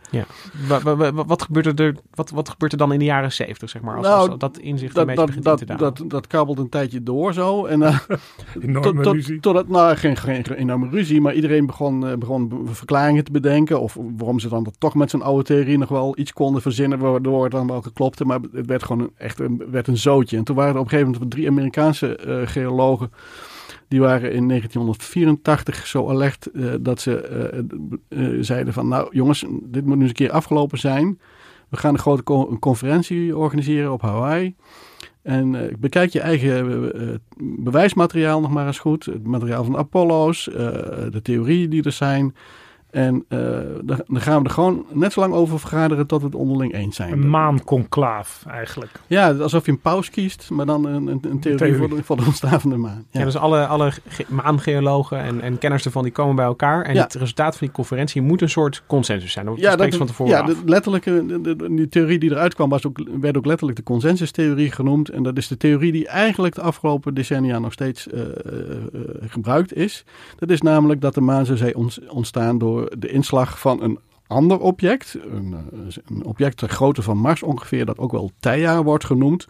Wa- wa- wa- wat, gebeurt er, wat, wat gebeurt er dan in de jaren zeventig, zeg maar? Als, Nou, als dat inzicht een Dat, beetje dat, begint dat, in te dalen? dat, dat kabbelt een tijdje door zo. En, eh, Enorme tot, ruzie. tot, totdat, nou, geen, geen, geen enorme ruzie, maar iedereen begon, eh, begon be- verklaringen te bedenken. Of waarom ze dan toch met zijn oude theorie nog wel iets konden verzinnen, waardoor het dan wel geklopte. Maar het werd gewoon een, echt een, werd een zootje. En toen waren er op een gegeven moment drie Amerikaanse eh, geologen. Die waren in 1984 zo alert eh, dat ze eh, zeiden van... Nou jongens, dit moet nu eens een keer afgelopen zijn. We gaan een grote conferentie organiseren op Hawaii. En bekijk je eigen bewijsmateriaal nog maar eens goed. Het materiaal van de Apollo's, de theorieën die er zijn. En eh, dan gaan we er gewoon net zo lang over vergaderen tot we het onderling eens zijn. Een maanconclaaf eigenlijk. Ja, alsof je een paus kiest, maar dan een, een, een theorie Theorie. voor de, voor de ontstaan van de maan. Ja, dus alle, alle ge- maangeologen en, en kenners ervan die komen bij elkaar. En Ja. het resultaat van die conferentie moet een soort consensus zijn. Dat Ja, dat, van tevoren ja af. de letterlijke, de, de- die theorie die eruit kwam was ook, werd ook letterlijk de consensustheorie genoemd. En dat is de theorie die eigenlijk de afgelopen decennia nog steeds eh, eh, gebruikt is. Dat is namelijk dat de maan zou zijn ontstaan door de inslag van een ander object. Een, eh, een object ter grootte van Mars ongeveer, dat ook wel Theia wordt genoemd.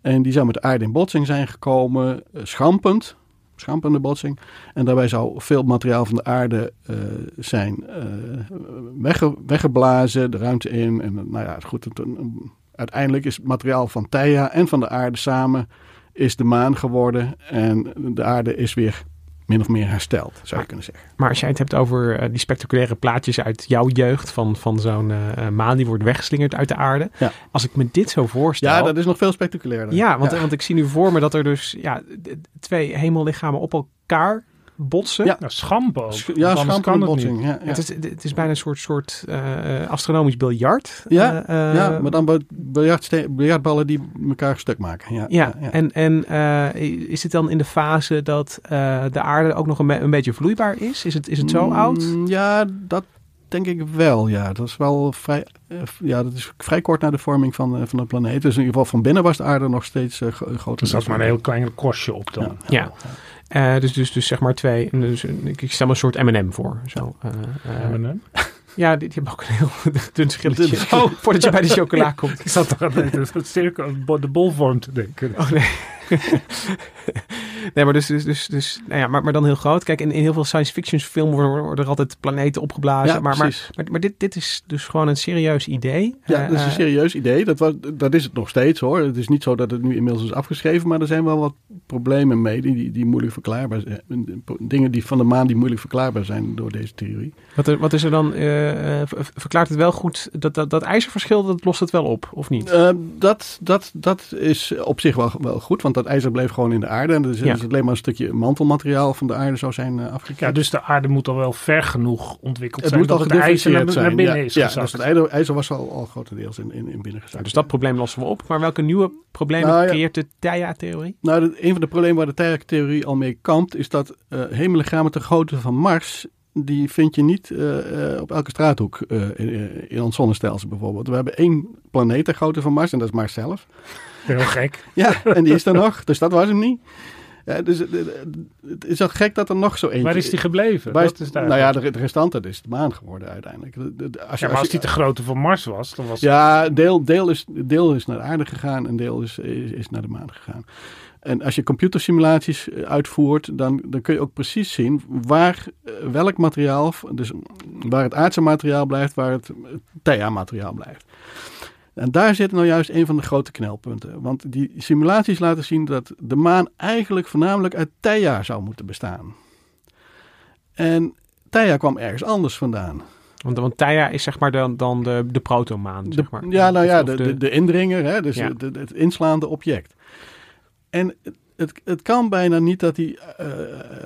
En die zou met de aarde in botsing zijn gekomen, eh, schampend. Schampende botsing. En daarbij zou veel materiaal van de aarde eh, zijn wegge- weggeblazen, de ruimte in. En nou ja, goed. Uiteindelijk is het materiaal van Theia en van de aarde samen is de maan geworden. En de aarde is weer min of meer hersteld, zou je kunnen zeggen. Maar als jij het hebt over eh, die spectaculaire plaatjes uit jouw jeugd van, van zo'n eh, eh, maan die wordt weggeslingerd uit de aarde. Ja. Als ik me dit zo voorstel. Ja, dat is nog veel spectaculairder. Ja, want, want ik zie nu voor me dat er dus ja, twee hemellichamen op elkaar botsen. Ja. Nou, schampen ook. Sch- want ja, kan het botsing. niet. Ja, ja. Het, is, het is bijna een soort, soort eh, astronomisch biljart. Ja, Eh, eh, ja, maar dan biljartballen die elkaar stuk maken. Ja, Ja, en, en eh, is het dan in de fase dat eh, de aarde ook nog een, be- een beetje vloeibaar is? Is het, is het zo Mm, oud? Ja, dat denk ik wel. Ja, dat is wel vrij. ja, dat is vrij kort na de vorming van, van de planeet. Dus in ieder geval van binnen was de aarde nog steeds eh, gro- groter. Er zat maar een heel klein korstje op dan. Ja. Eh, dus, dus, dus zeg maar twee. Dus, ik stel me een soort M&M voor. Zo. M&M. ja, die, die hebben ook een heel dun schilletje. Dun- Oh, voordat je bij de chocola komt. Ik zat toch aan het cirkel, de bolvorm te denken. Oh nee. Nee, maar dus, dus, dus, dus nou ja, maar, maar dan heel groot. Kijk, in, in heel veel science fiction films worden, worden er altijd planeten opgeblazen. Ja, maar, maar, maar, maar dit, dit is dus gewoon een serieus idee. Ja, Eh, dat is een eh, serieus idee. Dat, was, dat is het nog steeds hoor. Het is niet zo dat het nu inmiddels is afgeschreven, maar er zijn wel wat problemen mee die, die, die moeilijk verklaarbaar zijn. Dingen die van de maan die moeilijk verklaarbaar zijn door deze theorie. wat, er- wat is er dan? eh, eh, ver- verklaart het wel goed dat, dat, dat ijzerverschil, dat lost het wel op, of niet? Eh, dat, dat, dat is op zich wel, wel goed, want dat ijzer bleef gewoon in de aarde. En dus Ja. Is het alleen maar een stukje mantelmateriaal van de aarde zou zijn uh, Ja, dus de aarde moet al wel ver genoeg ontwikkeld het zijn moet al dat het ijzer naar, naar binnen ja, is ja, gezakt. dus het ijzer, was al, al grotendeels in, in, in binnen gezakt. dus dat probleem lossen we op. Maar welke nieuwe problemen Nou ja. creëert de Theia-theorie? Nou, de- een van de problemen waar de Theia-theorie al mee kampt, is dat eh hemellichamen ter grootte van Mars, die vind je niet eh, eh, op elke straathoek eh, in, in ons zonnestelsel bijvoorbeeld. We hebben één planeet ter grootte van Mars en dat is Mars zelf. Heel gek. Ja, en die is er nog, dus dat was hem niet. Ja, dus eh, het is al gek dat er nog zo eentje... Waar is die gebleven? Waar is- dat is daar. nou ja, de, de restant, dat is de maan geworden uiteindelijk. De- de- de- als je- ja, maar als je- die te grootte van Mars was, dan was Ja, deel, deel, is, deel is naar de aarde gegaan en deel is, is, is naar de maan gegaan. En als je computersimulaties eh, uitvoert, dan, dan kun je ook precies zien waar eh, welk materiaal, dus waar het aardse materiaal blijft, waar het Theia-materiaal blijft. En daar zit nou juist een van de grote knelpunten. Want die simulaties laten zien dat de maan eigenlijk voornamelijk uit Theia zou moeten bestaan. En Theia kwam ergens anders vandaan. Want, want Theia is zeg maar dan, dan de, de protomaan, zeg maar. Ja, nou ja, de, de, de indringer, hè, dus Ja. het, het- het inslaande object. En het, het, kan bijna niet dat hij eh,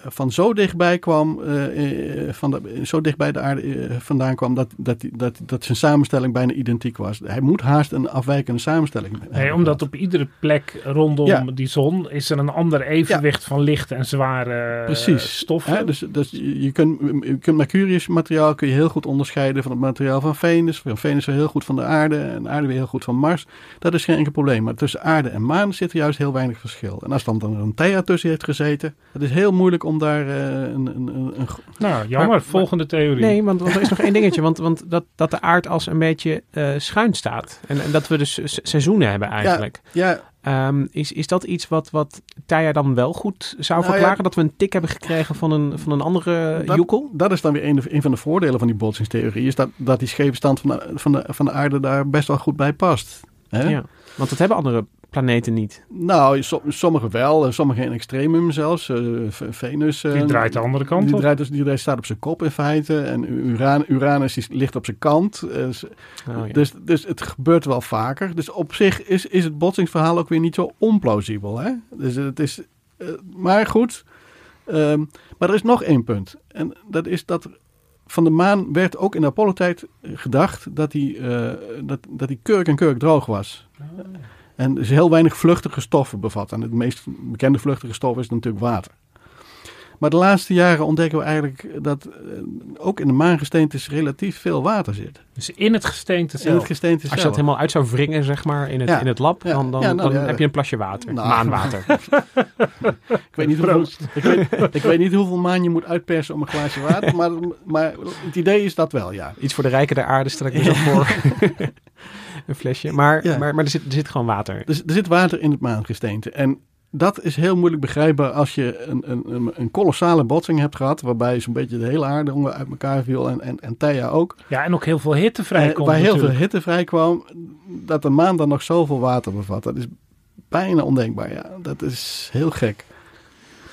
van zo dichtbij kwam, eh, eh, van de, zo dichtbij de aarde vandaan kwam, dat, dat, dat, dat zijn samenstelling bijna identiek was. Hij moet haast een afwijkende samenstelling hebben Nee, omdat op iedere plek rondom Ja. die zon is er een ander evenwicht van lichte en zware Precies. stoffen. Hè, dus dus je, je kunt, je kunt Mercurius materiaal kun je heel goed onderscheiden van het materiaal van Venus. Van Venus weer heel goed van de aarde en de aarde weer heel goed van Mars. Dat is geen enkel probleem. Maar tussen aarde en maan zit er juist heel weinig verschil. En als dan, dan een Theia tussen heeft gezeten, het is heel moeilijk om daar eh, een, een, een, een Nou, jammer. Maar- Volgende theorie. Nee, want, want er is nog één dingetje. Want, want dat, dat de aard als een beetje eh, schuin staat. En, en dat we dus se- seizoenen hebben eigenlijk. Ja, Ehm, is, is dat iets wat, wat dan wel goed zou Nou verklaren? ja. dat we een tik hebben gekregen van een, van een andere dat, joekel? dat is dan weer een, een van de voordelen van die botsingstheorie. Is dat, dat die scheve stand van de, van, de, van de aarde daar best wel goed bij past. Hè? Ja. Want dat hebben andere planeten niet. Nou, so- sommige wel, en sommige in extremum zelfs. Eh, Venus. eh, die draait de andere kant die op. draait, dus, die draait- staat op zijn kop in feite. En Uran, Uranus die ligt op zijn kant. Eh, Oh, ja. dus, dus het gebeurt wel vaker. Dus op zich is, is het botsingsverhaal ook weer niet zo onplausibel. Hè? Dus het is, eh, maar goed. Ehm, maar er is nog één punt. En dat is dat van de maan werd ook in de Apollo-tijd gedacht dat die, eh, dat, dat die kurk en kurk droog was. En dus heel weinig vluchtige stoffen bevat. En het meest bekende vluchtige stof is natuurlijk water. Maar de laatste jaren ontdekken we eigenlijk dat eh, ook in de maangesteentes relatief veel water zit. Dus in het gesteente In zelf. het gesteente Als je zelf. dat helemaal uit zou wringen, zeg maar, in het, Ja. in het lab, Ja. dan, dan, Ja, nou, dan ja. heb je een plasje water. Nou. Maanwater. Ik weet, niet hoeveel, ik, weet, ik weet niet hoeveel maan je moet uitpersen om een glaasje water. Maar, maar het idee is dat wel, ja. Iets voor de rijken der aarde, stel ik me zo voor. een flesje. Maar, Ja. maar, maar er, zit, er zit gewoon water. Dus er zit water in het maangesteente. En dat is heel moeilijk begrijpbaar als je een, een, een, een kolossale botsing hebt gehad. Waarbij zo'n beetje de hele aarde onder uit elkaar viel. En, en, en Theia ook. Ja, en ook heel veel hitte vrijkomt Eh, waar heel natuurlijk. veel hitte vrijkwam. Dat de maan dan nog zoveel water bevat. Dat is bijna ondenkbaar. Ja, dat is heel gek.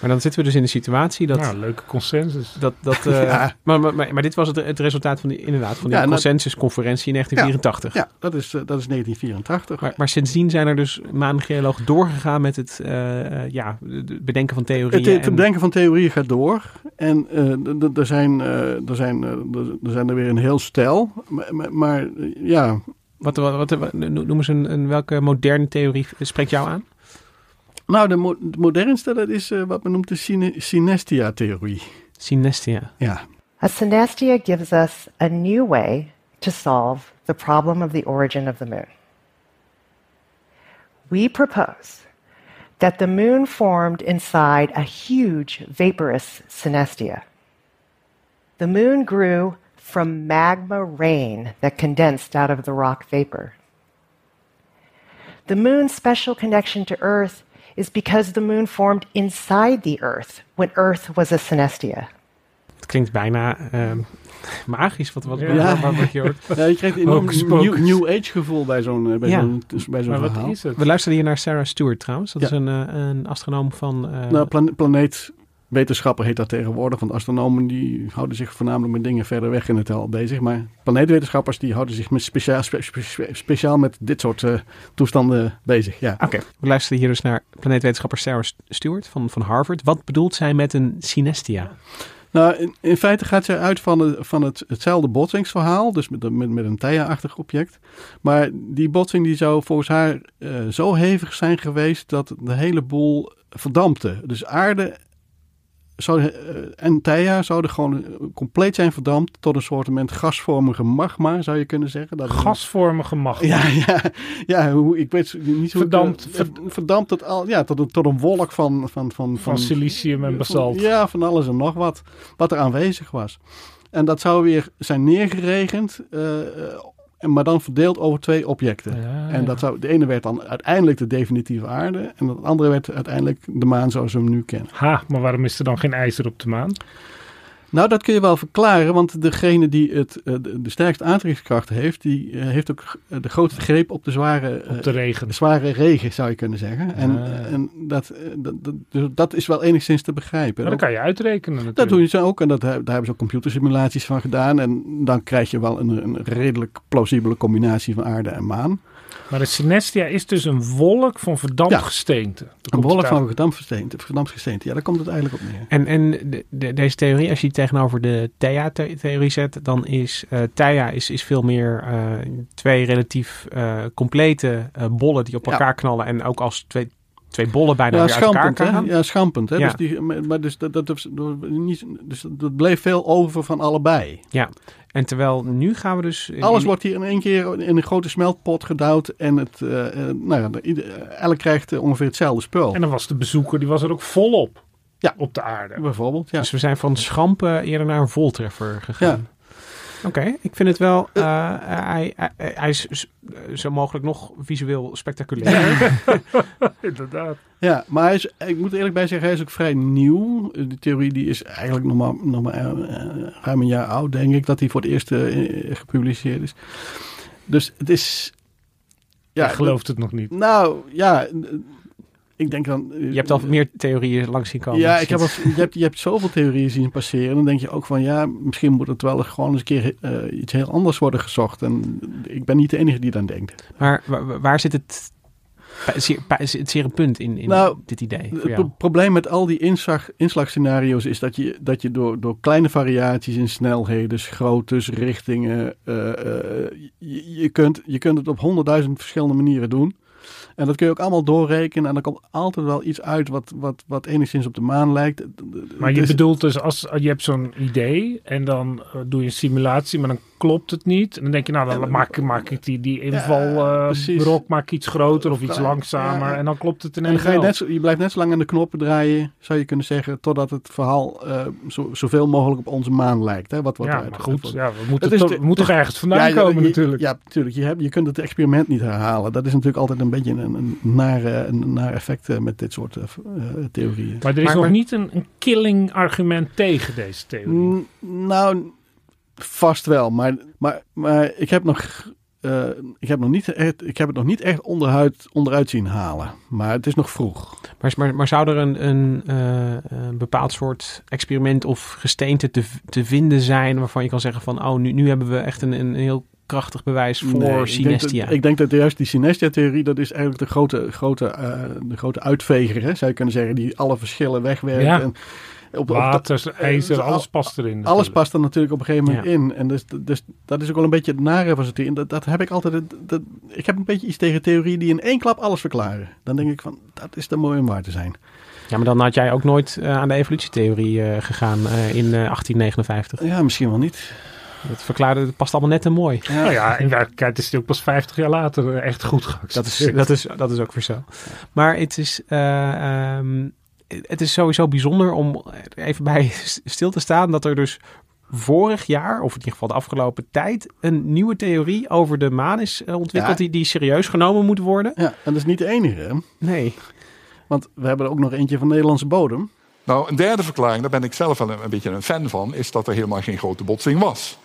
Maar dan zitten we dus in de situatie dat... Nou, leuke consensus. dat, dat eh, Ja. maar, maar, maar, maar dit was het, het resultaat van die, inderdaad, van die Ja, consensusconferentie in 1984. Ja, dat is, eh, dat is 1984. Maar, maar sindsdien zijn er dus maangeologen doorgegaan met het eh, ja, bedenken van theorieën. Het, het en- bedenken van theorieën gaat door. En eh, er, zijn, eh, er, zijn, er- zijn er weer een heel stel. Maar, maar, ja, Wat, wat, wat, noem eens een, een, welke moderne theorie spreekt jou aan? Nou de, mo- de modernste dat is eh, wat men noemt de syne- synestia-theorie. Synestia. Ja. A synestia gives us a new way to solve the problem of the origin of the moon. We propose that the moon formed inside a huge vaporous synestia. The moon grew from magma rain that condensed out of the rock vapor. The moon's special connection to Earth is because the moon formed inside the Earth when Earth was a synestia. Het klinkt bijna ehm, magisch wat, wat, Ja. wat, wat, je hoort. ja, je krijgt een new, new age gevoel bij zo'n eh, bij Ja. zo'n bij zo'n Maar wat verhaal. is het? We luisteren hier naar Sarah Stewart trouwens. Dat Ja. is een, eh, een astronoom van... eh, Nou, plane- planeetwetenschapper heet dat tegenwoordig. Want astronomen die houden zich voornamelijk met dingen verder weg in het heelal bezig. Maar planeetwetenschappers die houden zich met speciaal, spe- spe- speciaal met dit soort eh, toestanden bezig. Ja. Oké, we luisteren hier dus naar planeetwetenschapper Sarah Stewart van, van Harvard. Wat bedoelt zij met een synestia? Nou, in, in feite gaat zij uit van, de, van het, hetzelfde botsingsverhaal. Dus met, met, met een Theia-achtig object. Maar die botsing die zou volgens haar eh, zo hevig zijn geweest dat de hele boel verdampte. Dus aarde zou, eh, en Theia zouden gewoon eh, compleet zijn verdampt tot een soort gasvormige magma, zou je kunnen zeggen. Dat Gasvormige macht. Ja, ja, ja hoe, ik weet niet hoe... Verdampt, eh, ver- verdampt het al, ja, tot, een, tot een wolk van... Van, van, Van silicium en basalt. Ja, van alles en nog wat. Wat er aanwezig was. En dat zou weer zijn neergeregend, maar dan verdeeld over twee objecten. Ja, En dat zou, de ene werd dan uiteindelijk de definitieve aarde. En het andere werd uiteindelijk de maan zoals we hem nu kennen. Ha, maar waarom is er dan geen ijzer op de maan? Nou, dat kun je wel verklaren, want degene die het, eh, de, de sterkste aantrekkingskracht heeft, die eh, heeft ook eh, de grootste greep op de zware, Op de regen. zware regen, zou je kunnen zeggen. En, Ah. en dat, dat, dat, dus dat is wel enigszins te begrijpen. Maar dat kan je uitrekenen natuurlijk. Dat doe je zo ook en dat, daar hebben ze ook computersimulaties van gedaan. En dan krijg je wel een, een redelijk plausibele combinatie van aarde en maan. Maar de synestia is dus een wolk van verdampt Ja. gesteente. Daar Een wolk uit. van verdampt gesteente, verdampt gesteente. Ja, daar komt het eigenlijk op neer. En, en de, de- deze theorie, als je die tegenover de Theia-theorie zet, dan is eh Theia is, is veel meer eh, twee relatief eh, complete eh, bollen die op Ja. elkaar knallen en ook als twee, twee bollen bijna Ja, weer uit elkaar schampend. Hè? gaan. Ja, schampend. Hè? Ja. Dus, die, maar dus, dat, dat, niet, dus dat bleef veel over van allebei. En terwijl nu gaan we dus... in- Alles wordt hier in één keer in een grote smeltpot gedouwd. En het, eh, eh, nou ja, elk krijgt eh, ongeveer hetzelfde spul. En dan was de bezoeker, die was er ook volop. Ja. Op de aarde. Bijvoorbeeld, ja. Dus we zijn van schampen eerder naar een voltreffer gegaan. Oké, ik vind het wel... eh, hij, hij, hij is s- zo mogelijk nog visueel spectaculair. Inderdaad. Ja, maar hij is, ik moet eerlijk bij zeggen, hij is ook vrij nieuw. Eh, Die theorie die is eigenlijk nog maar, nog maar eh, eh, ruim een jaar oud, denk ik, dat hij voor het eerst eh, gepubliceerd is. Dus het is... Ja, gelooft het nog niet. Nou, ja, eh, ik denk dan... eh, Je hebt al meer theorieën langs zien komen. Ja, ik heb al, je, hebt, je hebt zoveel theorieën zien passeren. Dan denk je ook van, ja, misschien moet het wel gewoon eens een keer eh, iets heel anders worden gezocht. En ik ben niet de enige die dan denkt. Maar waar, waar zit het, het zere punt in, in Nou, dit idee Het probleem met al die inslag, inslagscenario's is dat je, dat je door, door kleine variaties in snelheden, groottes, richtingen, eh, je, je, kunt, je kunt het op honderdduizend verschillende manieren doen. En dat kun je ook allemaal doorrekenen en er komt altijd wel iets uit wat, wat, wat enigszins op de maan lijkt. Maar je is- bedoelt dus, als je hebt zo'n idee en dan eh, doe je een simulatie, maar dan klopt het niet. En dan denk je, nou, dan Ja, maak, maak ik die, die precies. invalrok maak ik iets groter of iets langzamer. ja. En dan klopt het En ineens dan ga je, net zo, je blijft net zo lang aan de knoppen draaien, zou je kunnen zeggen, totdat het verhaal eh, zo, zoveel mogelijk op onze maan lijkt. Hè? Wat, wat ja, maar goed, ja, we moeten, Het de- we moeten toch ergens vandaan ja, komen je- natuurlijk. Ja, natuurlijk. Je, hebt, je kunt het experiment niet herhalen. Dat is natuurlijk altijd een beetje een, een, nare, een naar effect eh, met dit soort eh, eh, theorieën. Maar er is Maar- nog maar- niet een, een killing argument tegen deze theorie. Nou, vast wel. Maar, maar, maar ik heb nog eh, ik, heb nog niet echt, ik heb het nog niet echt onderuit, onderuit zien halen. Maar het is nog vroeg. Maar, maar, maar zou er een, een, eh, een bepaald soort experiment of gesteente te, te vinden zijn waarvan je kan zeggen van, oh, nu, nu hebben we echt een, een heel krachtig bewijs voor Nee, ik denk synestia. dat- Ik denk dat juist die synestia-theorie, dat is eigenlijk de grote, grote, eh, de grote uitveger, hè, zou je kunnen zeggen, die alle verschillen wegwerkt. Ja. En op, op, Water, ijzer, dus al- alles past erin. Alles natuurlijk. past er natuurlijk op een gegeven moment Ja. in. En dus, dus dat is ook wel een beetje het nare van zo'n theorie. Dat, dat heb ik altijd. Dat, dat- ik heb een beetje iets tegen theorieën die in één klap alles verklaren. Dan denk ik van, dat is te mooi om waar te zijn. Ja, maar dan had jij ook nooit eh, aan de evolutietheorie eh, gegaan eh, in eh, 1859. Ja, misschien wel niet. Dat verklaarde, het past allemaal net te mooi. Nou ja, in werkelijkheid is het ook pas 50 jaar later eh, echt goed Dat is, geaccepteerd. dat, is, dat is ook weer zo. Maar het is, eh, ehm, het is sowieso bijzonder om even bij stil te staan dat er dus vorig jaar, of in ieder geval de afgelopen tijd, een nieuwe theorie over de maan is eh, ontwikkeld Ja. die, die serieus genomen moet worden. Ja, en dat is niet de enige. Hè? Nee. Want we hebben er ook nog eentje van Nederlandse bodem. Nou, een derde verklaring, daar ben ik zelf wel een, een beetje een fan van, is dat er helemaal geen grote botsing was.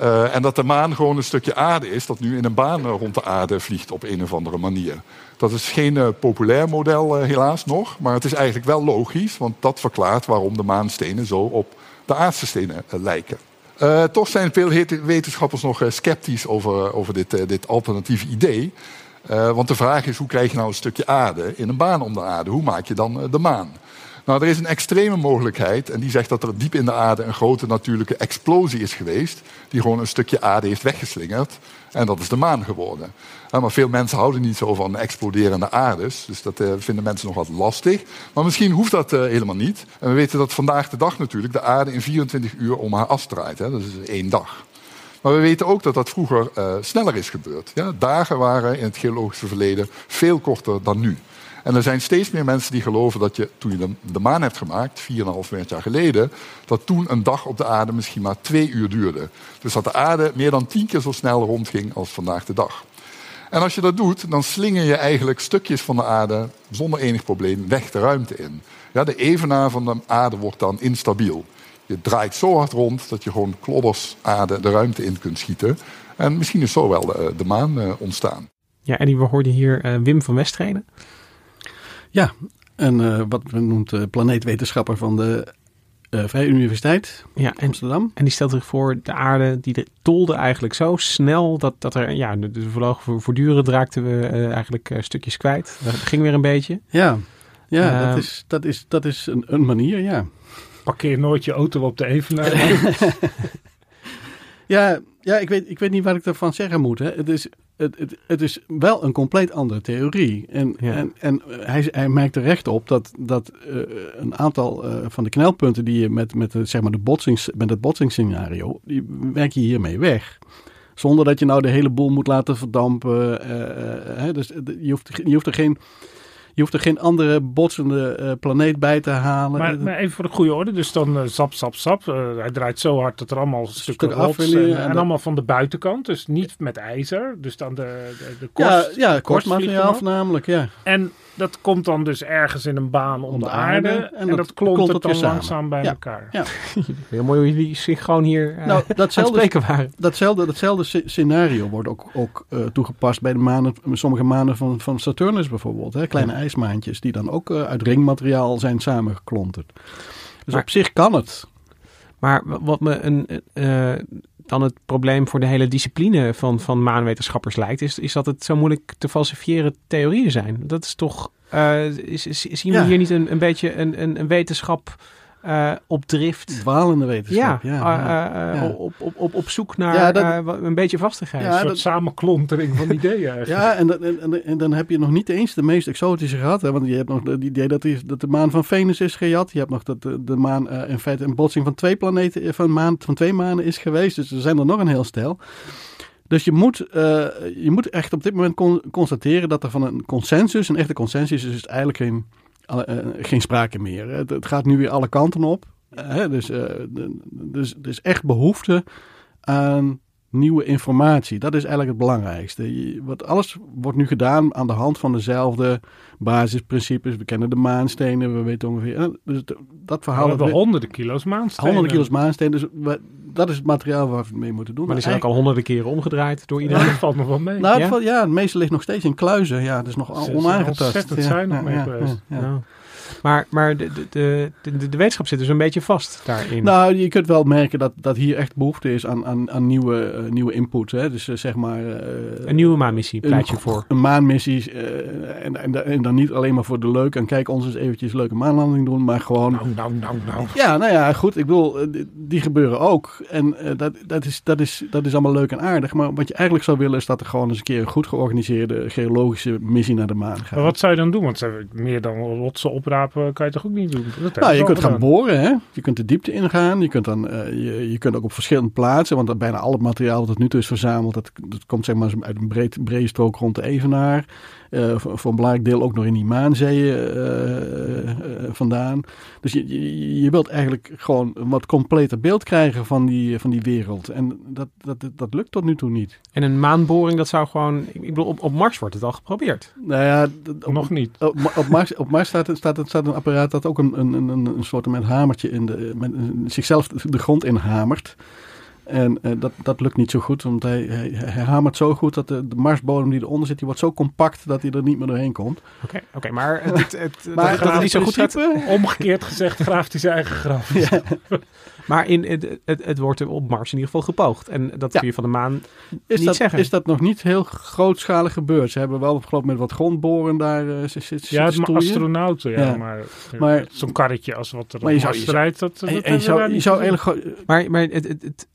Eh, en dat de maan gewoon een stukje aarde is dat nu in een baan eh, rond de aarde vliegt op een of andere manier. Dat is geen eh, populair model helaas nog, maar het is eigenlijk wel logisch, want dat verklaart waarom de maanstenen zo op de aardse stenen lijken. Toch zijn veel wetenschappers nog sceptisch over, over dit, dit alternatieve idee. Want de vraag is, hoe krijg je nou een stukje aarde in een baan om de aarde? Hoe maak je dan de maan? Nou, er is een extreme mogelijkheid en die zegt dat er diep in de aarde een grote natuurlijke explosie is geweest, die gewoon een stukje aarde heeft weggeslingerd en dat is de maan geworden. Maar veel mensen houden niet zo van exploderende aardes, dus dat eh, vinden mensen nog wat lastig. Maar misschien hoeft dat eh, helemaal niet. En we weten dat vandaag de dag natuurlijk de aarde in 24 uur om haar as draait. Dat is één dag. Maar we weten ook dat dat vroeger eh, sneller is gebeurd. Ja, dagen waren in het geologische verleden veel korter dan nu. En er zijn steeds meer mensen die geloven dat je, toen je de, maan hebt gemaakt, 4,5 miljard jaar geleden, dat toen een dag op de aarde misschien maar twee uur duurde. Dus dat de aarde meer dan tien keer zo snel rondging als vandaag de dag. En als je dat doet, dan slinger je eigenlijk stukjes van de aarde zonder enig probleem weg de ruimte in. Ja, de evenaar van de aarde wordt dan instabiel. Je draait zo hard rond dat je gewoon klodders aarde de ruimte in kunt schieten. En misschien is zo wel de, maan eh, ontstaan. Ja, en we hoorden hier eh, Wim van Westreden. Ja, en eh, wat men noemt eh, planeetwetenschapper van de eh, Vrije Universiteit Ja, en, Amsterdam. en die stelt zich voor, de aarde die de- tolde eigenlijk zo snel dat, dat er, ja, de, de vloog voor- voortdurend raakten we eh, eigenlijk eh, stukjes kwijt. Dat ging weer een beetje. Ja, ja Ehm, dat is, dat is, dat is een, een manier, ja. Parkeer nooit je auto op de evenaar. Ja, ja ik, weet, ik weet niet wat ik ervan zeggen moet. Hè. Het, is, het, het, het is wel een compleet andere theorie. En, Ja. en, en hij, hij merkt er recht op dat, dat eh, een aantal eh, van de knelpunten die je met, met, de, zeg maar de botsings, met het botsingsscenario, die werk je hiermee weg. Zonder dat je nou de hele boel moet laten verdampen. eh, hè. Dus je hoeft, je hoeft er geen... Je hoeft er geen andere botsende eh, planeet bij te halen. Maar, maar even voor de goede orde, dus dan eh, sap, sap, sap. Eh, hij draait zo hard dat er allemaal stukken rots afwillen en, en en dan- allemaal van de buitenkant. Dus niet met ijzer. Dus dan de, de, de ja, korst. ja, de korst vliegt kortmateriaal erop. voornamelijk, ja. En dat komt dan dus ergens in een baan om, de aarde. En, dat, dat klontert klontert dan samen. langzaam bij Ja. elkaar. Ja. Heel mooi hoe jullie synchroon hier eh, Nou, het datzelfde, spreken waren. datzelfde, datzelfde sce- scenario wordt ook, ook eh, toegepast bij de manen, sommige manen van, van Saturnus bijvoorbeeld. Hè? Kleine ijsmaantjes die dan ook eh, uit ringmateriaal zijn samengeklonterd. Dus Maar- op zich kan het. Maar wa- wat me een, eh, dan het probleem voor de hele discipline van, van maanwetenschappers lijkt, is, is dat het zo moeilijk te falsifiëren theorieën zijn. Dat is toch. eh, is, is- zien we Ja. hier niet een, een beetje een, een, een wetenschap eh, op drift? Dwalende wetenschap. Ja, Ja, eh, ja. eh, Ja. Op, op, op, op zoek naar Ja, dat- eh, wat- een beetje vastigheid. Ja, Een soort dat- samenklontering van ideeën eigenlijk. Ja, en, dat- en, en, en dan heb je nog niet eens de meest exotische gehad. Hè? Want je hebt nog het idee dat, die, dat de maan van Venus is gejat. Je hebt nog dat de, de maan eh, in feite een botsing van twee planeten, van, maan, van twee manen is geweest. Dus er zijn er nog een heel stel. Dus je moet, eh, je moet echt op dit moment con- constateren dat er van een consensus, een echte consensus, is eigenlijk geen, geen sprake meer. Het, het gaat nu weer alle kanten op. Eh, hè, dus, eh, de- dus er is echt behoefte aan nieuwe informatie. Dat is eigenlijk het belangrijkste. Je- wat alles wordt nu gedaan aan de hand van dezelfde basisprincipes. We kennen de maanstenen, we weten ongeveer. eh, Dus dat We verhaal. hebben we- honderden kilo's maanstenen. honderden kilo's maanstenen. Dus we- dat is het materiaal waar we het mee moeten doen. Maar die zijn ook al honderden keren omgedraaid door Ja, iedereen. dat valt me wel mee. Nou, het, Ja? valt- ja, het meeste ligt nog steeds in kluizen. Ja, dat is nog zijn onaangetast. ontzettend ja, zuinig ja, mee ja, geweest. Maar, maar de, de, de, de, de wetenschap zit dus een beetje vast daarin. Nou, je kunt wel merken dat, dat hier echt behoefte is aan, aan, aan nieuwe, eh, nieuwe input. Hè? Dus eh, zeg maar... eh, een nieuwe maanmissie pleit je een- voor. Een maanmissie. eh, en, en, en dan niet alleen maar voor de leuk. En kijk, ons eens eventjes een leuke maanlanding doen. Maar gewoon... Nou, nou, nou, nou. Ja, nou ja, goed. Ik bedoel, die, gebeuren ook. En eh, dat, dat, is, dat, is, dat is allemaal leuk en aardig. Maar wat je eigenlijk zou willen is dat er gewoon eens een keer een goed georganiseerde geologische missie naar de maan gaat. Maar wat zou je dan doen? Want ze hebben meer dan rotsen kan je toch ook niet doen? Dat Nou, je kunt gaan boren, hè? Je kunt de diepte ingaan. Je kunt, dan, eh, je, je kunt ook op verschillende plaatsen, want bijna al het materiaal dat tot nu toe is verzameld, dat, dat komt zeg maar uit een breed, brede strook rond de Evenaar. Eh, voor, een belangrijk deel ook nog in die maanzeeën eh, eh, vandaan. Dus je, je, je wilt eigenlijk gewoon een wat completer beeld krijgen van die, van die wereld. En dat, dat, dat lukt tot nu toe niet. En een maanboring, dat zou gewoon... Ik bedoel, op, op Mars wordt het al geprobeerd. Nou ja, op, Nog niet. Op, Ma- op Mars, op Mars staat, staat, staat een apparaat dat ook een, een, een, een een soort met hamertje in de, met, zichzelf de grond inhamert. En eh, dat, dat lukt niet zo goed, want hij, hij, hij hamert zo goed dat de, de Marsbodem die eronder zit, die wordt zo compact dat hij er niet meer doorheen komt. Oké, oké, maar het, het, het- Maar dat, het niet zo goed gaat. Omgekeerd gezegd graaft hij zijn eigen graf. Ja. Maar in, het, het, wordt op Mars in ieder geval gepoogd. En dat Ja. kun je van de maan Is niet dat, zeggen. is dat nog niet heel grootschalig gebeurd? Ze hebben wel geloof ik met wat grondboren daar eh, zit, zit, Ja, het zitten astronauten, ja. Ja. Maar, Maar- zo'n karretje als wat er Maar je zou- je rijdt, dat, dat je zou, je zou gewoon- Maar, maar het, het, het,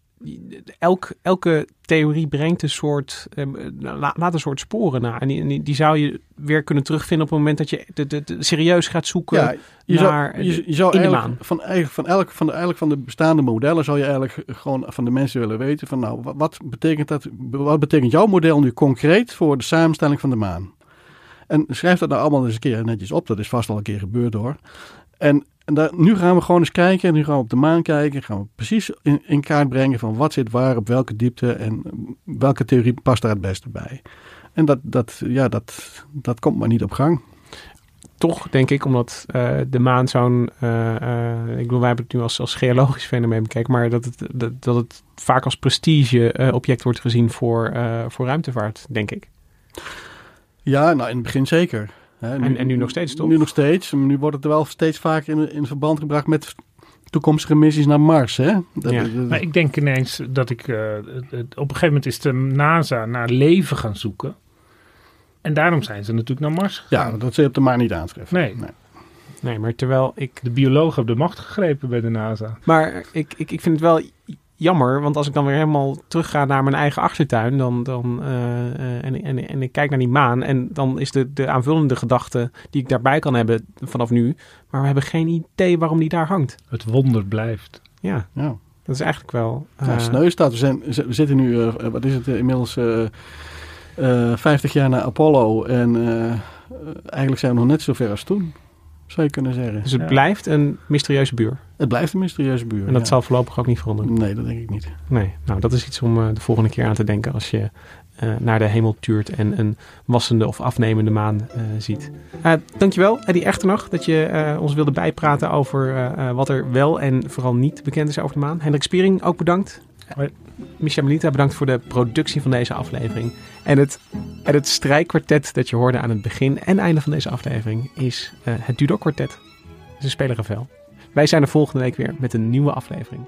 elk, elke theorie brengt een soort, eh, la- laat een soort sporen na. En die, die, zou je weer kunnen terugvinden op het moment dat je de, de, de- serieus gaat zoeken. Ja, je naar zou, je, je zou in de eigenlijk maan. van, eigenlijk, van, elk, van, de, eigenlijk van de bestaande modellen zou je eigenlijk gewoon van de mensen willen weten van nou, wat, wat betekent dat, wat betekent jouw model nu concreet voor de samenstelling van de maan? En schrijf dat nou allemaal eens een keer netjes op. Dat is vast al een keer gebeurd hoor. En, en daar, nu gaan we gewoon eens kijken. Nu gaan we op de maan kijken. Gaan we precies in, in kaart brengen van wat zit waar, op welke diepte en welke theorie past daar het beste bij. En dat, dat, ja, dat, dat komt maar niet op gang. Toch denk ik, omdat eh, de maan zo'n... eh, eh, ik bedoel, wij hebben het nu als, als geologisch fenomeen bekeken... maar dat het, dat, dat het vaak als prestige-object wordt gezien voor, voor ruimtevaart, denk ik. Ja, nou in het begin zeker. Hè, En- en nu nog steeds, toch? Nu nog steeds. Nu wordt het wel steeds vaker in, in verband gebracht met toekomstige missies naar Mars. Hè? Dat- Ja. dat- Maar ik denk ineens dat ik... eh, het- het- op een gegeven moment is de NASA naar leven gaan zoeken. En daarom zijn ze natuurlijk naar Mars gegaan. ja, dat je op de maan niet aantreffen. Nee. Nee, maar terwijl ik... De biologen hebben de macht gegrepen bij de NASA. Maar ik, ik, ik vind het wel jammer, want als ik dan weer helemaal terugga naar mijn eigen achtertuin... Dan, dan, eh, eh, en, en, en ik kijk naar die maan en dan is de, de aanvullende gedachte die ik daarbij kan hebben vanaf nu... maar we hebben geen idee waarom die daar hangt. Het wonder blijft. Ja, Ja. dat is eigenlijk wel... Ja, eh, sneu staat. We, zijn, we zitten nu, eh, wat is het, inmiddels eh eh, 50 jaar na Apollo. En eigenlijk zijn we nog net zo ver als toen, zou je kunnen zeggen. dus het Ja. blijft een mysterieuze buur. Het blijft een mysterieuze buur. En dat ja. zal voorlopig ook niet veranderen. Nee, dat denk ik niet. Nee, nou dat is iets om eh, de volgende keer aan te denken als je eh, naar de hemel tuurt en een wassende of afnemende maan eh, ziet. Dankjewel, Eddie Echternach, dat je eh, ons wilde bijpraten over eh, eh, wat er wel en vooral niet bekend is over de maan. Hendrik Spiering, ook bedankt. Hoi. Micha Melita, bedankt voor de productie van deze aflevering. En het, en het strijkkwartet dat je hoorde aan het begin en einde van deze aflevering is eh, het Dudok kwartet. Ze spelen Ravel. Wij zijn er volgende week weer met een nieuwe aflevering.